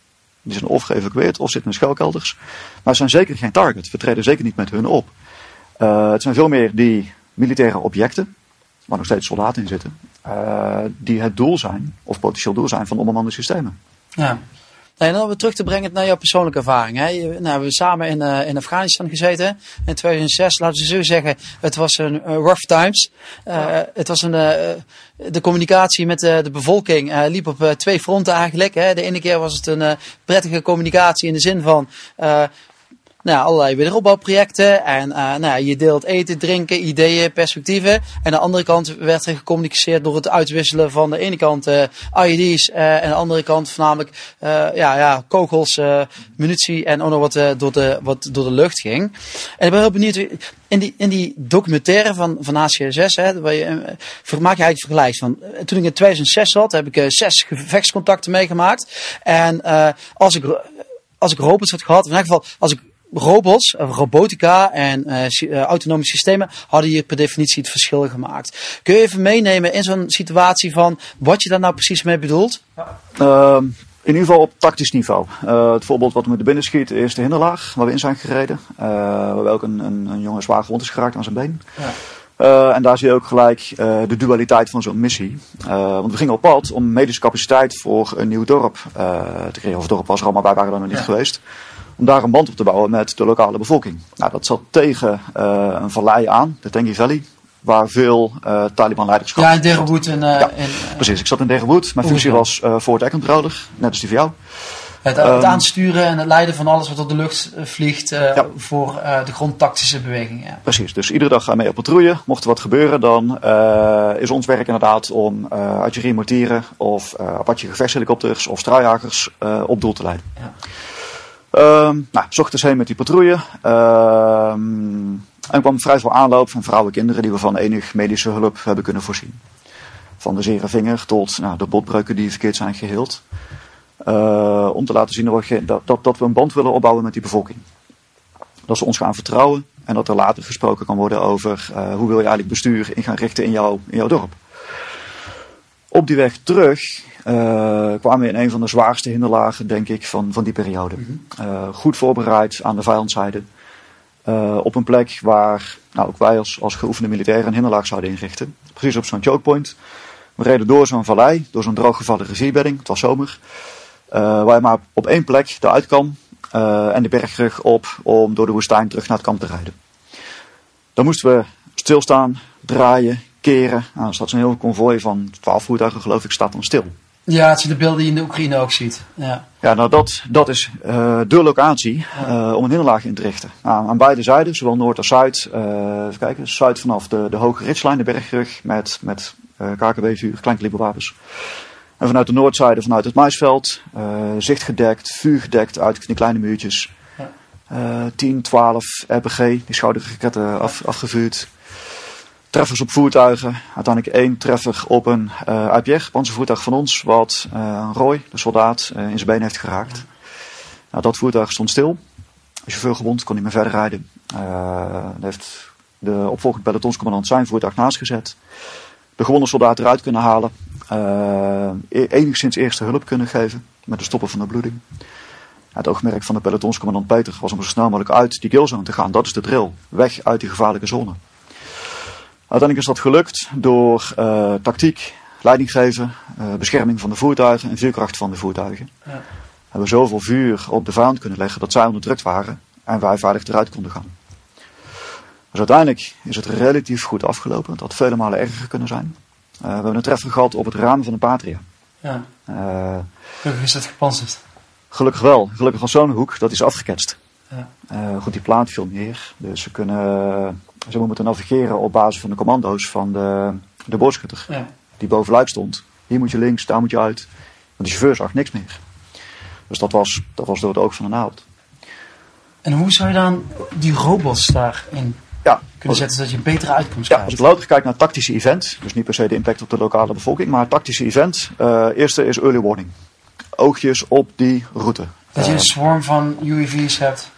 [SPEAKER 6] Die zijn of geëvacueerd of zitten in schuilkelders. Maar het zijn zeker geen target. We treden zeker niet met hun op. Uh, het zijn veel meer die militaire objecten, waar nog steeds soldaten in zitten, uh, die het doel zijn, of potentieel doel zijn van onbemande systemen.
[SPEAKER 1] Ja. Nee, en dan weer terug te brengen naar jouw persoonlijke ervaring. Hè. Nou, we hebben samen in, uh, in Afghanistan gezeten in 2006. Laten we zo zeggen, het was een uh, rough times. Uh, ja. Het was een, de communicatie met de bevolking liep op twee fronten eigenlijk. Hè. De ene keer was het een prettige communicatie in de zin van nou, allerlei wederopbouwprojecten. En uh, nou, je deelt eten, drinken, ideeën, perspectieven. En aan de andere kant werd er gecommuniceerd door het uitwisselen van de ene kant uh, IED's uh, en aan de andere kant voornamelijk ja, ja, kogels, munitie en ook nog wat, door de, wat door de lucht ging. En ik ben heel benieuwd, in die, in die documentaire van, van ACSS, hè, waar je, maak je eigenlijk vergelijk van. Toen ik in 2006 zat, heb ik zes gevechtscontacten meegemaakt. En als ik als ik robots had gehad, in elk geval als ik robots, robotica en uh, autonome systemen hadden hier per definitie het verschil gemaakt. Kun je even meenemen in zo'n situatie van wat je daar nou precies mee bedoelt?
[SPEAKER 6] Ja. Uh, in ieder geval op tactisch niveau. Uh, het voorbeeld wat me er binnen schiet is de hinderlaag waar we in zijn gereden. Uh, waar ook een, een, een, jongen zwaar gewond is geraakt aan zijn been. Ja. Uh, en daar zie je ook gelijk de dualiteit van zo'n missie. Want we gingen op pad om medische capaciteit voor een nieuw dorp te creëren. Of het dorp was er al, maar wij waren er nog niet ja. geweest om daar een band op te bouwen met de lokale bevolking. Nou, dat zat tegen uh, een vallei aan, de Tengi Valley, waar veel uh, Taliban-leiderschap...
[SPEAKER 1] Ja, in Degerwood. En, uh,
[SPEAKER 6] ja, in, precies. Ik zat in Degerwood. Mijn functie was uh, voor het controller, net als die van jou.
[SPEAKER 1] Het, het um, aansturen en het leiden van alles wat op de lucht vliegt ja. voor de grondtactische bewegingen. Ja.
[SPEAKER 6] Precies, dus iedere dag gaan we mee op patrouille. Mocht er wat gebeuren, dan is ons werk inderdaad om artillerie, mortieren of Apache gevechtshelikopters of straaljagers op doel te leiden. Ja. Um, nou, heen met die patrouille. Um, en kwam vrij veel aanloop van vrouwen en kinderen die we van enig medische hulp hebben kunnen voorzien. Van de zere vinger tot nou, de botbreuken die verkeerd zijn geheeld. Uh, om te laten zien dat we, dat, dat we een band willen opbouwen met die bevolking. Dat ze ons gaan vertrouwen en dat er later gesproken kan worden over uh, hoe wil je eigenlijk bestuur in gaan richten in, jou, in jouw dorp. Op die weg terug kwamen we in een van de zwaarste hinderlagen, denk ik, van, van die periode. uh, goed voorbereid aan de vijandzijde. Uh, op een plek waar nou, ook wij als, als geoefende militairen een hinderlaag zouden inrichten. Precies op zo'n chokepoint. We reden door zo'n vallei, door zo'n drooggevallen rivierbedding. Het was zomer. waar je maar op één plek eruit kan. en de bergrug op om door de woestijn terug naar het kamp te rijden. Dan moesten we stilstaan, draaien, keren. Nou, er staat zo'n heel konvooi van 12 voertuigen, geloof ik, staat dan stil.
[SPEAKER 1] Ja, het zijn de beelden die je in de Oekraïne ook ziet. Ja,
[SPEAKER 6] ja nou dat, dat is uh, de locatie uh, om een hinderlaag in te richten. Nou, aan beide zijden, zowel noord als zuid. Uh, even kijken, zuid vanaf de, de hoge ritslijn, de bergrug, met, met KKW-vuur, kleinkaliberwapens. En vanuit de noordzijde, vanuit het maisveld, zicht gedekt, vuur gedekt uit die kleine muurtjes. Ja. 10, 12 RPG, die schouderraketten af, afgevuurd treffers op voertuigen. Uiteindelijk één treffer op een uh, IPR, panzervoertuig van ons, wat uh, Roy, de soldaat, uh, in zijn been heeft geraakt. Nou, dat voertuig stond stil. De chauffeur gewond, kon niet meer verder rijden. Uh, heeft de opvolgende pelotonscommandant zijn voertuig naast gezet. De gewonde soldaat eruit kunnen halen. Uh, enigszins eerste hulp kunnen geven met de stoppen van de bloeding. Het oogmerk van de pelotonscommandant Peter was om zo snel mogelijk uit die killzone te gaan. Dat is de drill. Weg uit die gevaarlijke zone. Uiteindelijk is dat gelukt door uh, tactiek, leiding geven, eh, bescherming van de voertuigen en vuurkracht van de voertuigen.
[SPEAKER 1] Ja.
[SPEAKER 6] Hebben we zoveel vuur op de vijand kunnen leggen dat zij onderdrukt waren en wij veilig eruit konden gaan. Dus uiteindelijk is het relatief goed afgelopen. Het had vele malen erger kunnen zijn. Eh, we hebben een treffer gehad op het raam van de Patria.
[SPEAKER 1] Ja.
[SPEAKER 6] Eh,
[SPEAKER 1] Gelukkig is het gepanzerd.
[SPEAKER 6] gelukkig wel. Gelukkig van zo'n hoek, dat is afgeketst.
[SPEAKER 1] Ja.
[SPEAKER 6] Eh, goed, die plaat viel neer. Dus ze kunnen, ze moeten navigeren op basis van de commando's van de, de boorschutter.
[SPEAKER 1] Ja.
[SPEAKER 6] Die bovenluik stond. Hier moet je links, daar moet je uit. Want de chauffeur zag niks meer. Dus dat was, dat was door het oog van de naald.
[SPEAKER 1] En hoe zou je dan die robots daarin
[SPEAKER 6] Ja,
[SPEAKER 1] kunnen zetten zodat je een betere uitkomst
[SPEAKER 6] ja,
[SPEAKER 1] krijgt?
[SPEAKER 6] als ik louter kijk naar tactische event, dus niet per se de impact op de lokale bevolking, maar tactische event. eh eerste is early warning. Oogjes op die route.
[SPEAKER 1] Dat je
[SPEAKER 6] Eh,
[SPEAKER 1] een swarm van UAV's hebt.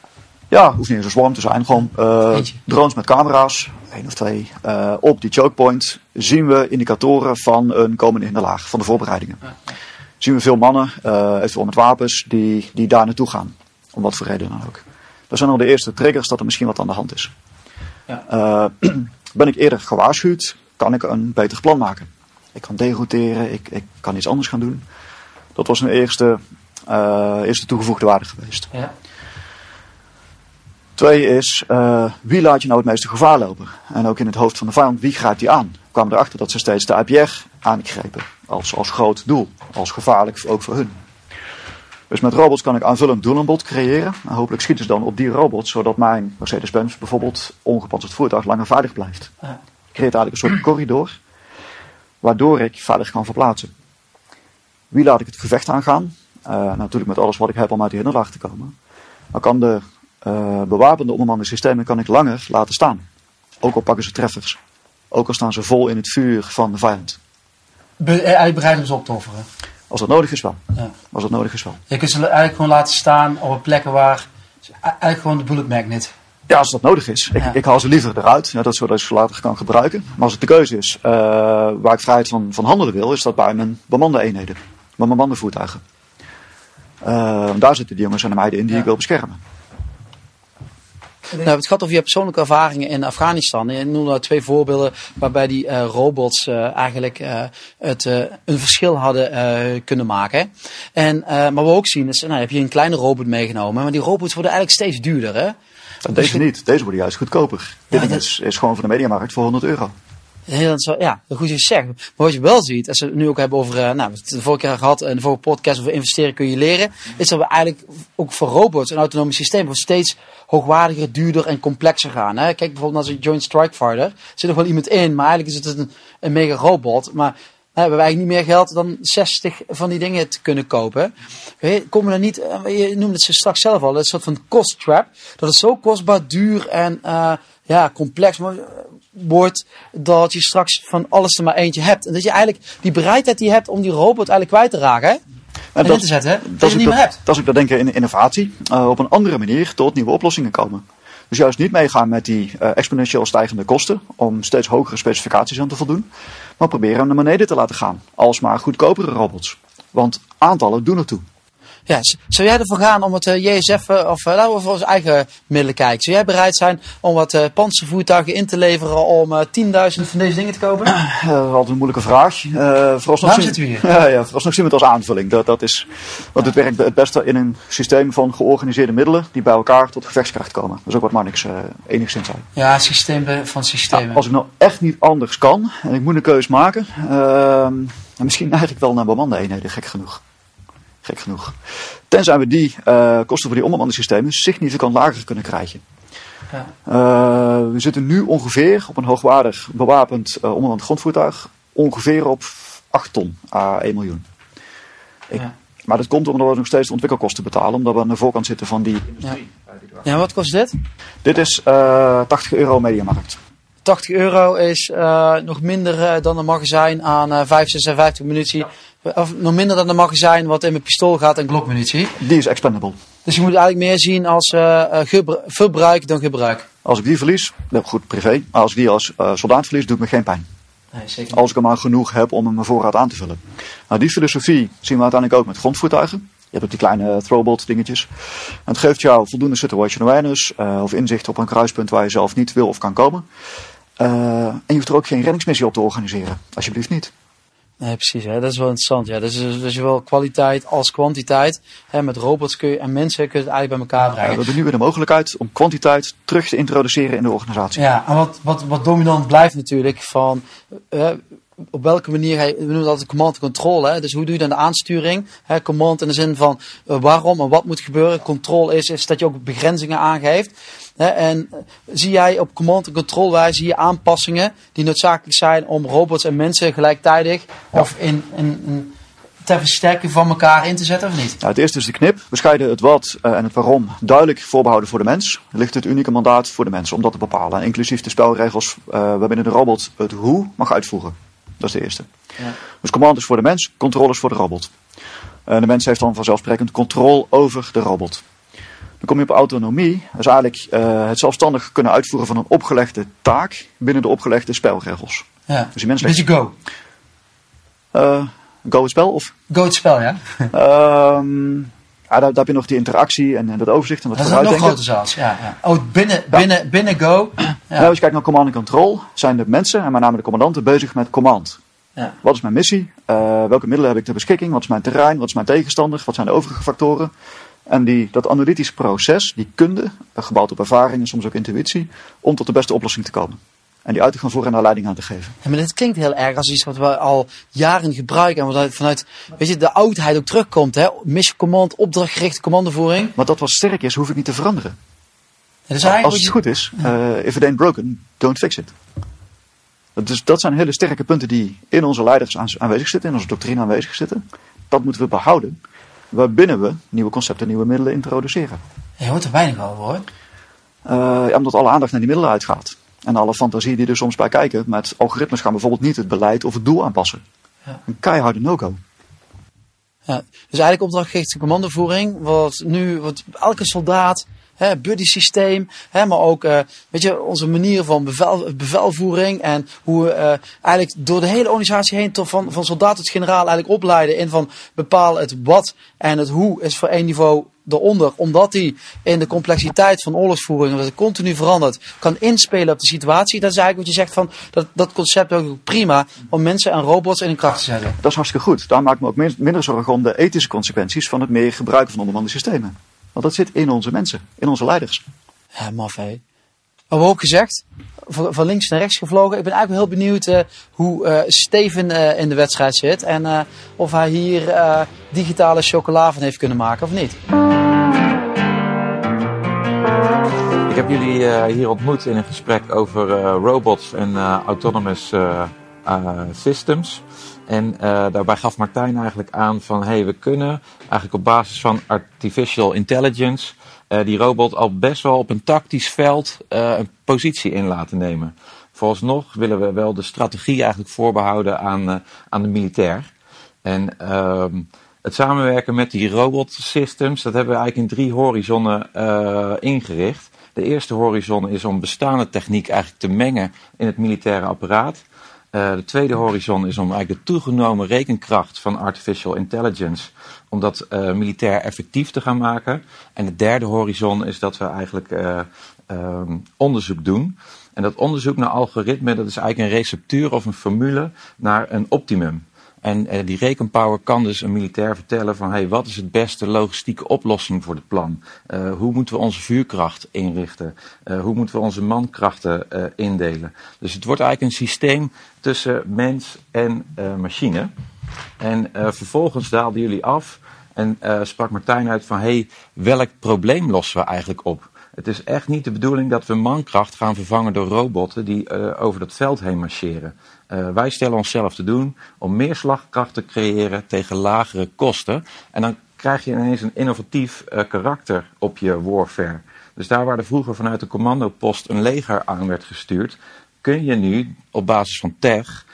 [SPEAKER 6] Ja, hoeft niet eens een swarm te zijn. Gewoon eh, drones met camera's, één of twee. eh, op die chokepoint zien we indicatoren van een komende hinderlaag, van de voorbereidingen. Zien we veel mannen, eh eventueel met wapens, die, die daar naartoe gaan. Om wat voor reden dan ook. Dat zijn al de eerste triggers dat er misschien wat aan de hand is.
[SPEAKER 1] Ja.
[SPEAKER 6] Ben ik eerder gewaarschuwd, kan ik een beter plan maken. Ik kan derouteren, ik, ik kan iets anders gaan doen. Dat was een eerste, eerste toegevoegde waarde geweest.
[SPEAKER 1] Ja.
[SPEAKER 6] Twee is, eh, wie laat je nou het meeste gevaar lopen? En ook in het hoofd van de vijand, wie grijpt die aan? We kwamen erachter dat ze steeds de IPR aangrepen. Als, als groot doel. Als gevaarlijk, ook voor hun. Dus met robots kan ik aanvullend doelenbod creëren. En hopelijk schieten ze dan op die robots, zodat mijn Mercedes-Benz bijvoorbeeld ongepantserd voertuig langer veilig blijft. Ik creëert eigenlijk een soort corridor, waardoor ik veilig kan verplaatsen. Wie laat ik het gevecht aangaan? Eh, natuurlijk met alles wat ik heb om uit die hinderlaag te komen. Dan kan de eh, bewapende onbemande systemen kan ik langer laten staan. Ook al pakken ze treffers. Ook al staan ze vol in het vuur van de vijand.
[SPEAKER 1] Be eh, eigenlijk bereid om ze op te offeren.
[SPEAKER 6] Als dat nodig is wel.
[SPEAKER 1] Ja.
[SPEAKER 6] Als dat nodig is wel.
[SPEAKER 1] Je kunt ze eigenlijk gewoon laten staan op plekken waar... Eigenlijk gewoon de bullet magnet.
[SPEAKER 6] Ja, als dat nodig is. Ik,
[SPEAKER 1] Ja.
[SPEAKER 6] ik haal ze liever eruit, ja, dat zodat ik ze later kan gebruiken. Maar als het de keuze is, eh, waar ik vrijheid van, van handelen wil, is dat bij mijn bemande eenheden. Bij mijn bemande voertuigen. Eh, daar zitten die jongens en de meiden in die
[SPEAKER 1] Ja.
[SPEAKER 6] ik wil beschermen.
[SPEAKER 1] Nou, we hebben het gehad over je persoonlijke ervaringen in Afghanistan. Je noemde nou twee voorbeelden waarbij die eh, robots eh, eigenlijk eh, het, een verschil hadden kunnen maken. En, maar wat we ook zien is, nou, heb je een kleine robot meegenomen, maar die robots worden eigenlijk steeds duurder. Hè?
[SPEAKER 6] Deze niet, deze worden juist goedkoper. Dit
[SPEAKER 1] dat-
[SPEAKER 6] is, is gewoon van de mediamarkt voor 100 euro.
[SPEAKER 1] Heel ja, goed je zegt. Maar wat je wel ziet, als we het nu ook hebben over, eh, nou, we het de vorige keer gehad, in de vorige podcast over investeren kun je leren, is dat we eigenlijk ook voor robots en autonome systemen steeds hoogwaardiger, duurder en complexer gaan. Hè? Kijk bijvoorbeeld naar zo'n Joint Strike Fighter. Er zit nog wel iemand in, maar eigenlijk is het een, mega robot. Maar we hebben eigenlijk niet meer geld dan 60 van die dingen te kunnen kopen. Komen er niet, eh, je noemde het ze straks zelf al, een soort van cost trap. Dat het zo kostbaar, duur en eh, ja, complex mo- wordt dat je straks van alles er maar eentje hebt. En dat je eigenlijk die bereidheid die je hebt om die robot eigenlijk kwijt te raken. Hè? En, in te zetten, hè? dat, je het
[SPEAKER 6] ook
[SPEAKER 1] niet meer
[SPEAKER 6] dat-
[SPEAKER 1] hebt.
[SPEAKER 6] Dat is ook dat denken in innovatie. eh, op een andere manier tot nieuwe oplossingen komen. Dus juist niet meegaan met die eh, exponentieel stijgende kosten. Om steeds hogere specificaties aan te voldoen. Maar proberen hem naar beneden te laten gaan. Alsmaar goedkopere robots. Want aantallen doen ertoe.
[SPEAKER 1] Ja, zou jij ervoor gaan om het eh, JSF, eh, of eh, laten we voor onze eigen middelen kijken. Zou jij bereid zijn om wat panzervoertuigen in te leveren om eh 10.000 van deze dingen te kopen?
[SPEAKER 6] Dat is altijd een moeilijke vraag. Vooralsnog zien-
[SPEAKER 1] zitten we hier?
[SPEAKER 6] Ja, ja, vooralsnog zien we het als aanvulling. Dat, dat is, want het werkt het beste in een systeem van georganiseerde middelen. Die bij elkaar tot gevechtskracht komen. Dat is ook wat Marnix eh, enigszins zei.
[SPEAKER 1] Ja, systeem van systemen.
[SPEAKER 6] Ja, als ik nou echt niet anders kan en ik moet een keus maken, ehm, misschien eigenlijk wel naar bemande eenheden, gek genoeg. Gek genoeg. Tenzij we die eh, kosten voor die onbemande systemen significant lager kunnen krijgen.
[SPEAKER 1] Ja.
[SPEAKER 6] Eh, we zitten nu ongeveer op een hoogwaardig bewapend uh, onbemand grondvoertuig, ongeveer op 8 ton à 1 miljoen. Ik-
[SPEAKER 1] Ja.
[SPEAKER 6] Maar dat komt omdat we nog steeds de ontwikkelkosten betalen, omdat we aan de voorkant zitten van die industrie.
[SPEAKER 1] Ja, wat kost dit?
[SPEAKER 6] Dit is eh 80 euro mediamarkt.
[SPEAKER 1] 80 euro is eh, nog minder eh, dan een magazijn aan eh 5, 56 munitie. Of nog minder dan een magazijn wat in mijn pistool gaat en glokmunitie.
[SPEAKER 6] Die is expendable.
[SPEAKER 1] Dus je moet eigenlijk meer zien als eh, eh, verbruik dan gebruik.
[SPEAKER 6] Als ik die verlies, nou goed, privé. Maar als ik die als eh, soldaat verlies, doet me geen pijn.
[SPEAKER 1] Nee, zeker
[SPEAKER 6] Als ik er maar genoeg heb om mijn voorraad aan te vullen. Nou, die filosofie zien we uiteindelijk ook met grondvoertuigen. Je hebt ook die kleine throwbot dingetjes. En het geeft jou voldoende situation awareness eh, of inzicht op een kruispunt waar je zelf niet wil of kan komen. Eh, en je hoeft er ook geen reddingsmissie op te organiseren. Alsjeblieft niet.
[SPEAKER 1] Nee, precies. Hè? Dat is wel interessant. Ja. Dus, dus zowel kwaliteit als kwantiteit. Hè? Met robots kun je, en mensen kun je het eigenlijk bij elkaar
[SPEAKER 6] we
[SPEAKER 1] brengen.
[SPEAKER 6] hebben nu weer de mogelijkheid om kwantiteit terug te introduceren in de organisatie.
[SPEAKER 1] Ja, en wat, wat, wat dominant blijft natuurlijk van eh, op welke manier, hij, we noemen dat command control. Hè? Dus hoe doe je dan de aansturing? Hè? Command in de zin van eh, waarom en wat moet gebeuren. Control is, is dat je ook begrenzingen aangeeft. Hè? En eh, zie jij op command en control wijze je aanpassingen die noodzakelijk zijn om robots en mensen gelijktijdig of in, in, in ter versterking van elkaar in te zetten of niet?
[SPEAKER 6] Nou, het eerste is de knip. We scheiden het wat eh, en het waarom duidelijk voorbehouden voor de mens. Ligt het unieke mandaat voor de mens om dat te bepalen. Inclusief de spelregels uh, waarbinnen de robot het hoe mag uitvoeren. Dat is de eerste.
[SPEAKER 1] Ja.
[SPEAKER 6] Dus command is voor de mens, controle is voor de robot. En de mens heeft dan vanzelfsprekend controle over de robot. Dan kom je op autonomie. Dat is eigenlijk uh, het zelfstandig kunnen uitvoeren van een opgelegde taak binnen de opgelegde spelregels.
[SPEAKER 1] Ja.
[SPEAKER 6] Dus die mens
[SPEAKER 1] Beetje go.
[SPEAKER 6] Uh, go het spel of?
[SPEAKER 1] Go het spel, ja.
[SPEAKER 6] Um, ja, daar, daar, heb je nog die interactie en, en dat overzicht en dat
[SPEAKER 1] Dat is nog groter zelfs. Ja, ja. Oh, binnen, binnen, binnen Go.
[SPEAKER 6] Ja. Nou, als je kijkt naar command en control, zijn de mensen en met name de commandanten bezig met command.
[SPEAKER 1] Ja.
[SPEAKER 6] Wat is mijn missie? Uh, welke middelen heb ik ter beschikking? Wat is mijn terrein? Wat is mijn tegenstander? Wat zijn de overige factoren? En die, dat analytische proces, die kunde, gebouwd op ervaring en soms ook intuïtie, om tot de beste oplossing te komen. En die uit te gaan voeren en daar leiding aan te geven.
[SPEAKER 1] Ja, maar dit klinkt heel erg als iets wat we al jaren gebruiken. En wat vanuit weet je, de oudheid ook terugkomt. Hè? Mission command, opdrachtgerichte commandovoering.
[SPEAKER 6] Maar dat wat sterk is, hoef ik niet te veranderen.
[SPEAKER 1] Ja, dus
[SPEAKER 6] als het goed is, uh, if it ain't broken, don't fix it. Dus dat zijn hele sterke punten die in onze leiders aanwezig zitten, in onze doctrine aanwezig zitten. Dat moeten we behouden, waarbinnen we nieuwe concepten, nieuwe middelen introduceren.
[SPEAKER 1] Je hoort er weinig over hoor.
[SPEAKER 6] Uh, ja, omdat alle aandacht naar die middelen uitgaat. En alle fantasie die er soms bij kijken. Met algoritmes gaan bijvoorbeeld niet het beleid of het doel aanpassen.
[SPEAKER 1] Ja.
[SPEAKER 6] Een keiharde no-go.
[SPEAKER 1] Ja, dus eigenlijk opdrachtgerichte commandovoering. Wat nu, wat elke soldaat, hè, buddy systeem, hè, maar ook uh, weet je, onze manier van bevel, bevelvoering. En hoe we uh, eigenlijk door de hele organisatie heen, tot van, van soldaat tot generaal, eigenlijk opleiden in van bepalen het wat en het hoe is voor één niveau eronder, omdat hij in de complexiteit van oorlogsvoering, omdat het continu verandert, kan inspelen op de situatie. Dat is eigenlijk wat je zegt van, dat, dat concept ook prima om mensen en robots in hun kracht te zetten.
[SPEAKER 6] Dat is hartstikke goed. Daar maak ik me ook minder zorgen om de ethische consequenties van het meer gebruiken van onbemande systemen. Want dat zit in onze mensen, in onze leiders.
[SPEAKER 1] Ja, maf hé. Maar we ook gezegd, van, van, links naar rechts gevlogen. Ik ben eigenlijk heel benieuwd uh, hoe uh, Steven uh, in de wedstrijd zit. En of hij hier digitale chocola van heeft kunnen maken of niet.
[SPEAKER 7] Ik heb jullie hier ontmoet in een gesprek over robots en autonomous systems. En daarbij gaf Martijn eigenlijk aan van hey, we kunnen eigenlijk op basis van artificial intelligence die robot al best wel op een tactisch veld uh, een positie in laten nemen. Vooralsnog willen we wel de strategie eigenlijk voorbehouden aan, uh, aan de militair. En het samenwerken met die robot systems, dat hebben we eigenlijk in drie horizonnen ingericht. De eerste horizon is om bestaande techniek eigenlijk te mengen in het militaire apparaat. Uh, de tweede horizon is om eigenlijk de toegenomen rekenkracht van artificial intelligence, om dat uh, militair effectief te gaan maken. En de derde horizon is dat we eigenlijk uh, um, onderzoek doen. En dat onderzoek naar algoritme, dat is eigenlijk een receptuur of een formule naar een optimum. En uh, die rekenpower kan dus een militair vertellen van hey, wat is het beste logistieke oplossing voor het plan? Uh, hoe moeten we onze vuurkracht inrichten? Uh, hoe moeten we onze mankrachten indelen? Dus het wordt eigenlijk een systeem tussen mens en machine. En vervolgens daalden jullie af en sprak Martijn uit van hey, welk probleem lossen we eigenlijk op? Het is echt niet de bedoeling dat we mankracht gaan vervangen door robotten die over dat veld heen marcheren. Uh, wij stellen onszelf te doen om meer slagkracht te creëren tegen lagere kosten. En dan krijg je ineens een innovatief uh, karakter op je warfare. Dus daar waar er vroeger vanuit de commandopost een leger aan werd gestuurd, kun je nu op basis van tech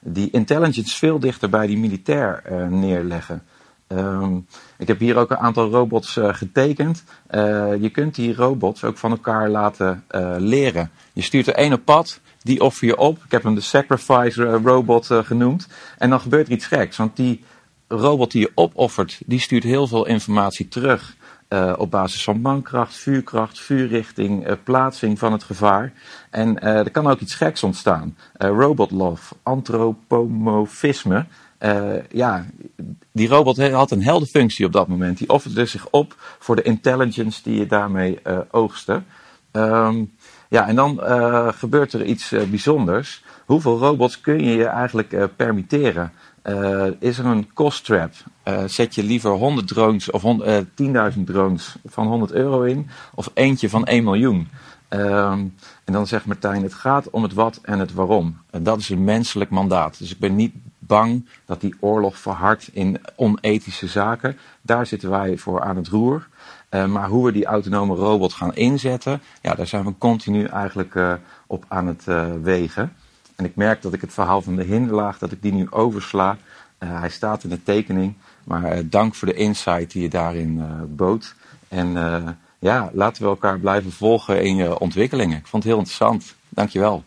[SPEAKER 7] die intelligence veel dichter bij die militair neerleggen. Um, ik heb hier ook een aantal robots uh, getekend. Uh, je kunt die robots ook van elkaar laten uh, leren. Je stuurt er één op pad, die offer je op. Ik heb hem de sacrifice robot genoemd. En dan gebeurt er iets geks, want die robot die je opoffert, die stuurt heel veel informatie terug op basis van mankracht, vuurkracht, vuurrichting, plaatsing van het gevaar. En er kan ook iets geks ontstaan. robot love, antropomorfisme. Ja, die robot had een heldenfunctie op dat moment. Die offerde zich op voor de intelligence die je daarmee oogste. Um, ja, en dan uh, gebeurt er iets bijzonders. Hoeveel robots kun je je eigenlijk permitteren? is er een cost trap? zet je liever 100 drones of 10.000 drones van 100 euro in? Of eentje van 1 miljoen? Um, en dan zegt Martijn, het gaat om het wat en het waarom. En dat is een menselijk mandaat. Dus ik ben niet bang dat die oorlog verhardt in onethische zaken. Daar zitten wij voor aan het roer. Uh, maar hoe we die autonome robot gaan inzetten, ja, daar zijn we continu eigenlijk uh, op aan het uh, wegen. En ik merk dat ik het verhaal van de hinderlaag, dat ik die nu oversla. hij staat in de tekening, maar dank voor de insight die je daarin bood. En ja, laten we elkaar blijven volgen in je ontwikkelingen. Ik vond het heel interessant. Dankjewel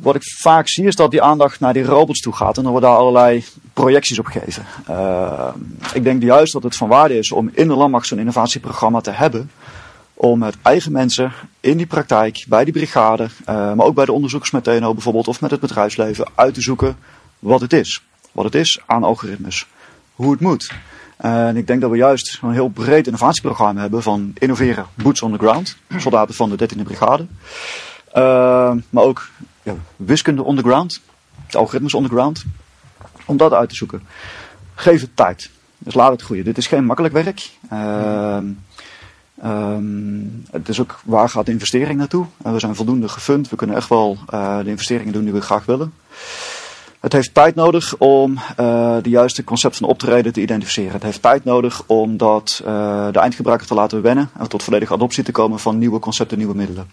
[SPEAKER 6] wat ik vaak zie is dat die aandacht naar die robots toe gaat en dan worden daar allerlei projecties op gegeven. Uh, ik denk juist dat het van waarde is om in de landmacht zo'n innovatieprogramma te hebben. Om met eigen mensen in die praktijk, bij die brigade, uh, maar ook bij de onderzoekers met TNO bijvoorbeeld of met het bedrijfsleven uit te zoeken wat het is. Wat het is aan algoritmes. Hoe het moet. En ik denk dat we juist een heel breed innovatieprogramma hebben van innoveren, boots on the ground, soldaten van de 13e brigade. Uh, maar ook wiskunde underground, algoritmes underground, om dat uit te zoeken. Geef het tijd. Dus laat het groeien. Dit is geen makkelijk werk. Uh, um, het is ook waar gaat de investering naartoe. En we zijn voldoende gefund. We kunnen echt wel uh, de investeringen doen die we graag willen. Het heeft tijd nodig om uh, de juiste concept van optreden te identificeren. Het heeft tijd nodig om dat, uh, de eindgebruiker te laten wennen en tot volledige adoptie te komen van nieuwe concepten, nieuwe middelen.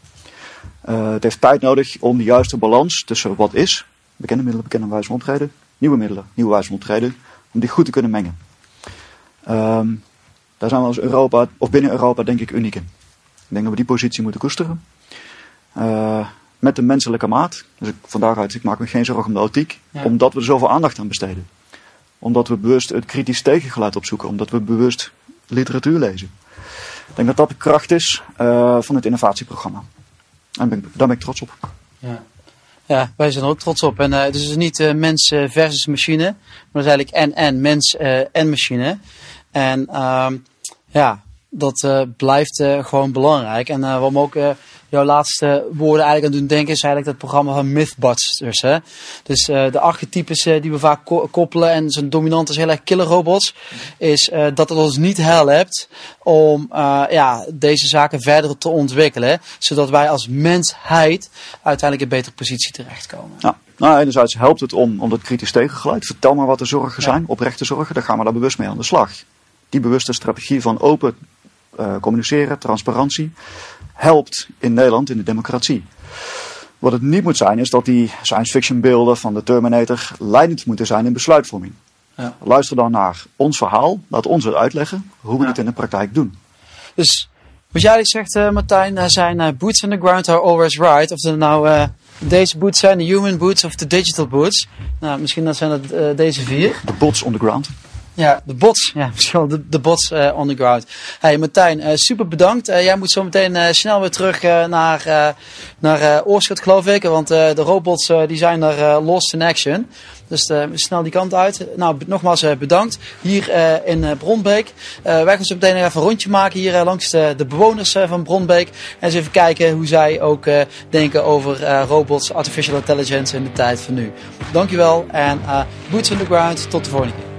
[SPEAKER 6] Uh, het heeft tijd nodig om de juiste balans tussen wat is, bekende middelen, bekende wijze van optreden, nieuwe middelen, nieuwe wijze van optreden, om die goed te kunnen mengen. Um, daar zijn we als Europa, of binnen Europa, denk ik uniek in. Ik denk dat we die positie moeten koesteren. Uh, met de menselijke maat. Dus ik, daaruit, ik maak me geen zorgen om de autiek. Ja. Omdat we er zoveel aandacht aan besteden. Omdat we bewust het kritisch tegengeluid opzoeken. Omdat we bewust literatuur lezen. Ik denk dat dat de kracht is uh, van het innovatieprogramma. En ben, daar ben ik trots op.
[SPEAKER 1] Ja. Ja, wij zijn er ook trots op. En uh, het is dus niet uh, mens versus machine, maar het is eigenlijk en en mens en machine. En uh, ja, dat blijft gewoon belangrijk. En wat me ook jouw laatste woorden eigenlijk aan doen denken, is eigenlijk dat programma van Mythbusters. Hè? Dus uh, de archetypes uh, die we vaak ko koppelen en zijn dominant is heel erg killer robots, is uh, dat het ons niet helpt om ja, deze zaken verder te ontwikkelen, zodat wij als mensheid uiteindelijk in een betere positie terechtkomen.
[SPEAKER 6] Ja. Nou, enerzijds helpt het om, om dat kritisch tegengeluid. Vertel maar wat de zorgen zijn, ja. oprechte zorgen. Daar gaan we daar bewust mee aan de slag. Die bewuste strategie van open uh, communiceren, transparantie helpt in Nederland in de democratie. Wat het niet moet zijn, is dat die science fiction beelden van de Terminator leidend moeten zijn in besluitvorming. Ja. Luister dan naar ons verhaal, laat ons het uitleggen hoe we ja. het in de praktijk doen.
[SPEAKER 1] Dus wat jij zegt, uh, Martijn, zijn uh, boots on the ground are always right. Of er nou deze boots zijn, de human boots of de digital boots. Nou, misschien dat zijn het deze vier.
[SPEAKER 6] De bots on the ground.
[SPEAKER 1] Ja, de bots. Ja, misschien de, de bots uh, on the ground. Hey Martijn, uh, super bedankt. Uh, jij moet zo meteen snel weer terug naar, naar Oorschot, geloof ik. Want de robots die zijn er lost in action. Dus snel die kant uit. Nou, nogmaals bedankt. Hier in Bronbeek. wij gaan zo meteen even een rondje maken hier langs de, de bewoners van Bronbeek. En eens even kijken hoe zij ook denken over robots, artificial intelligence in de tijd van nu. Dankjewel en boots on the ground. Tot de volgende keer.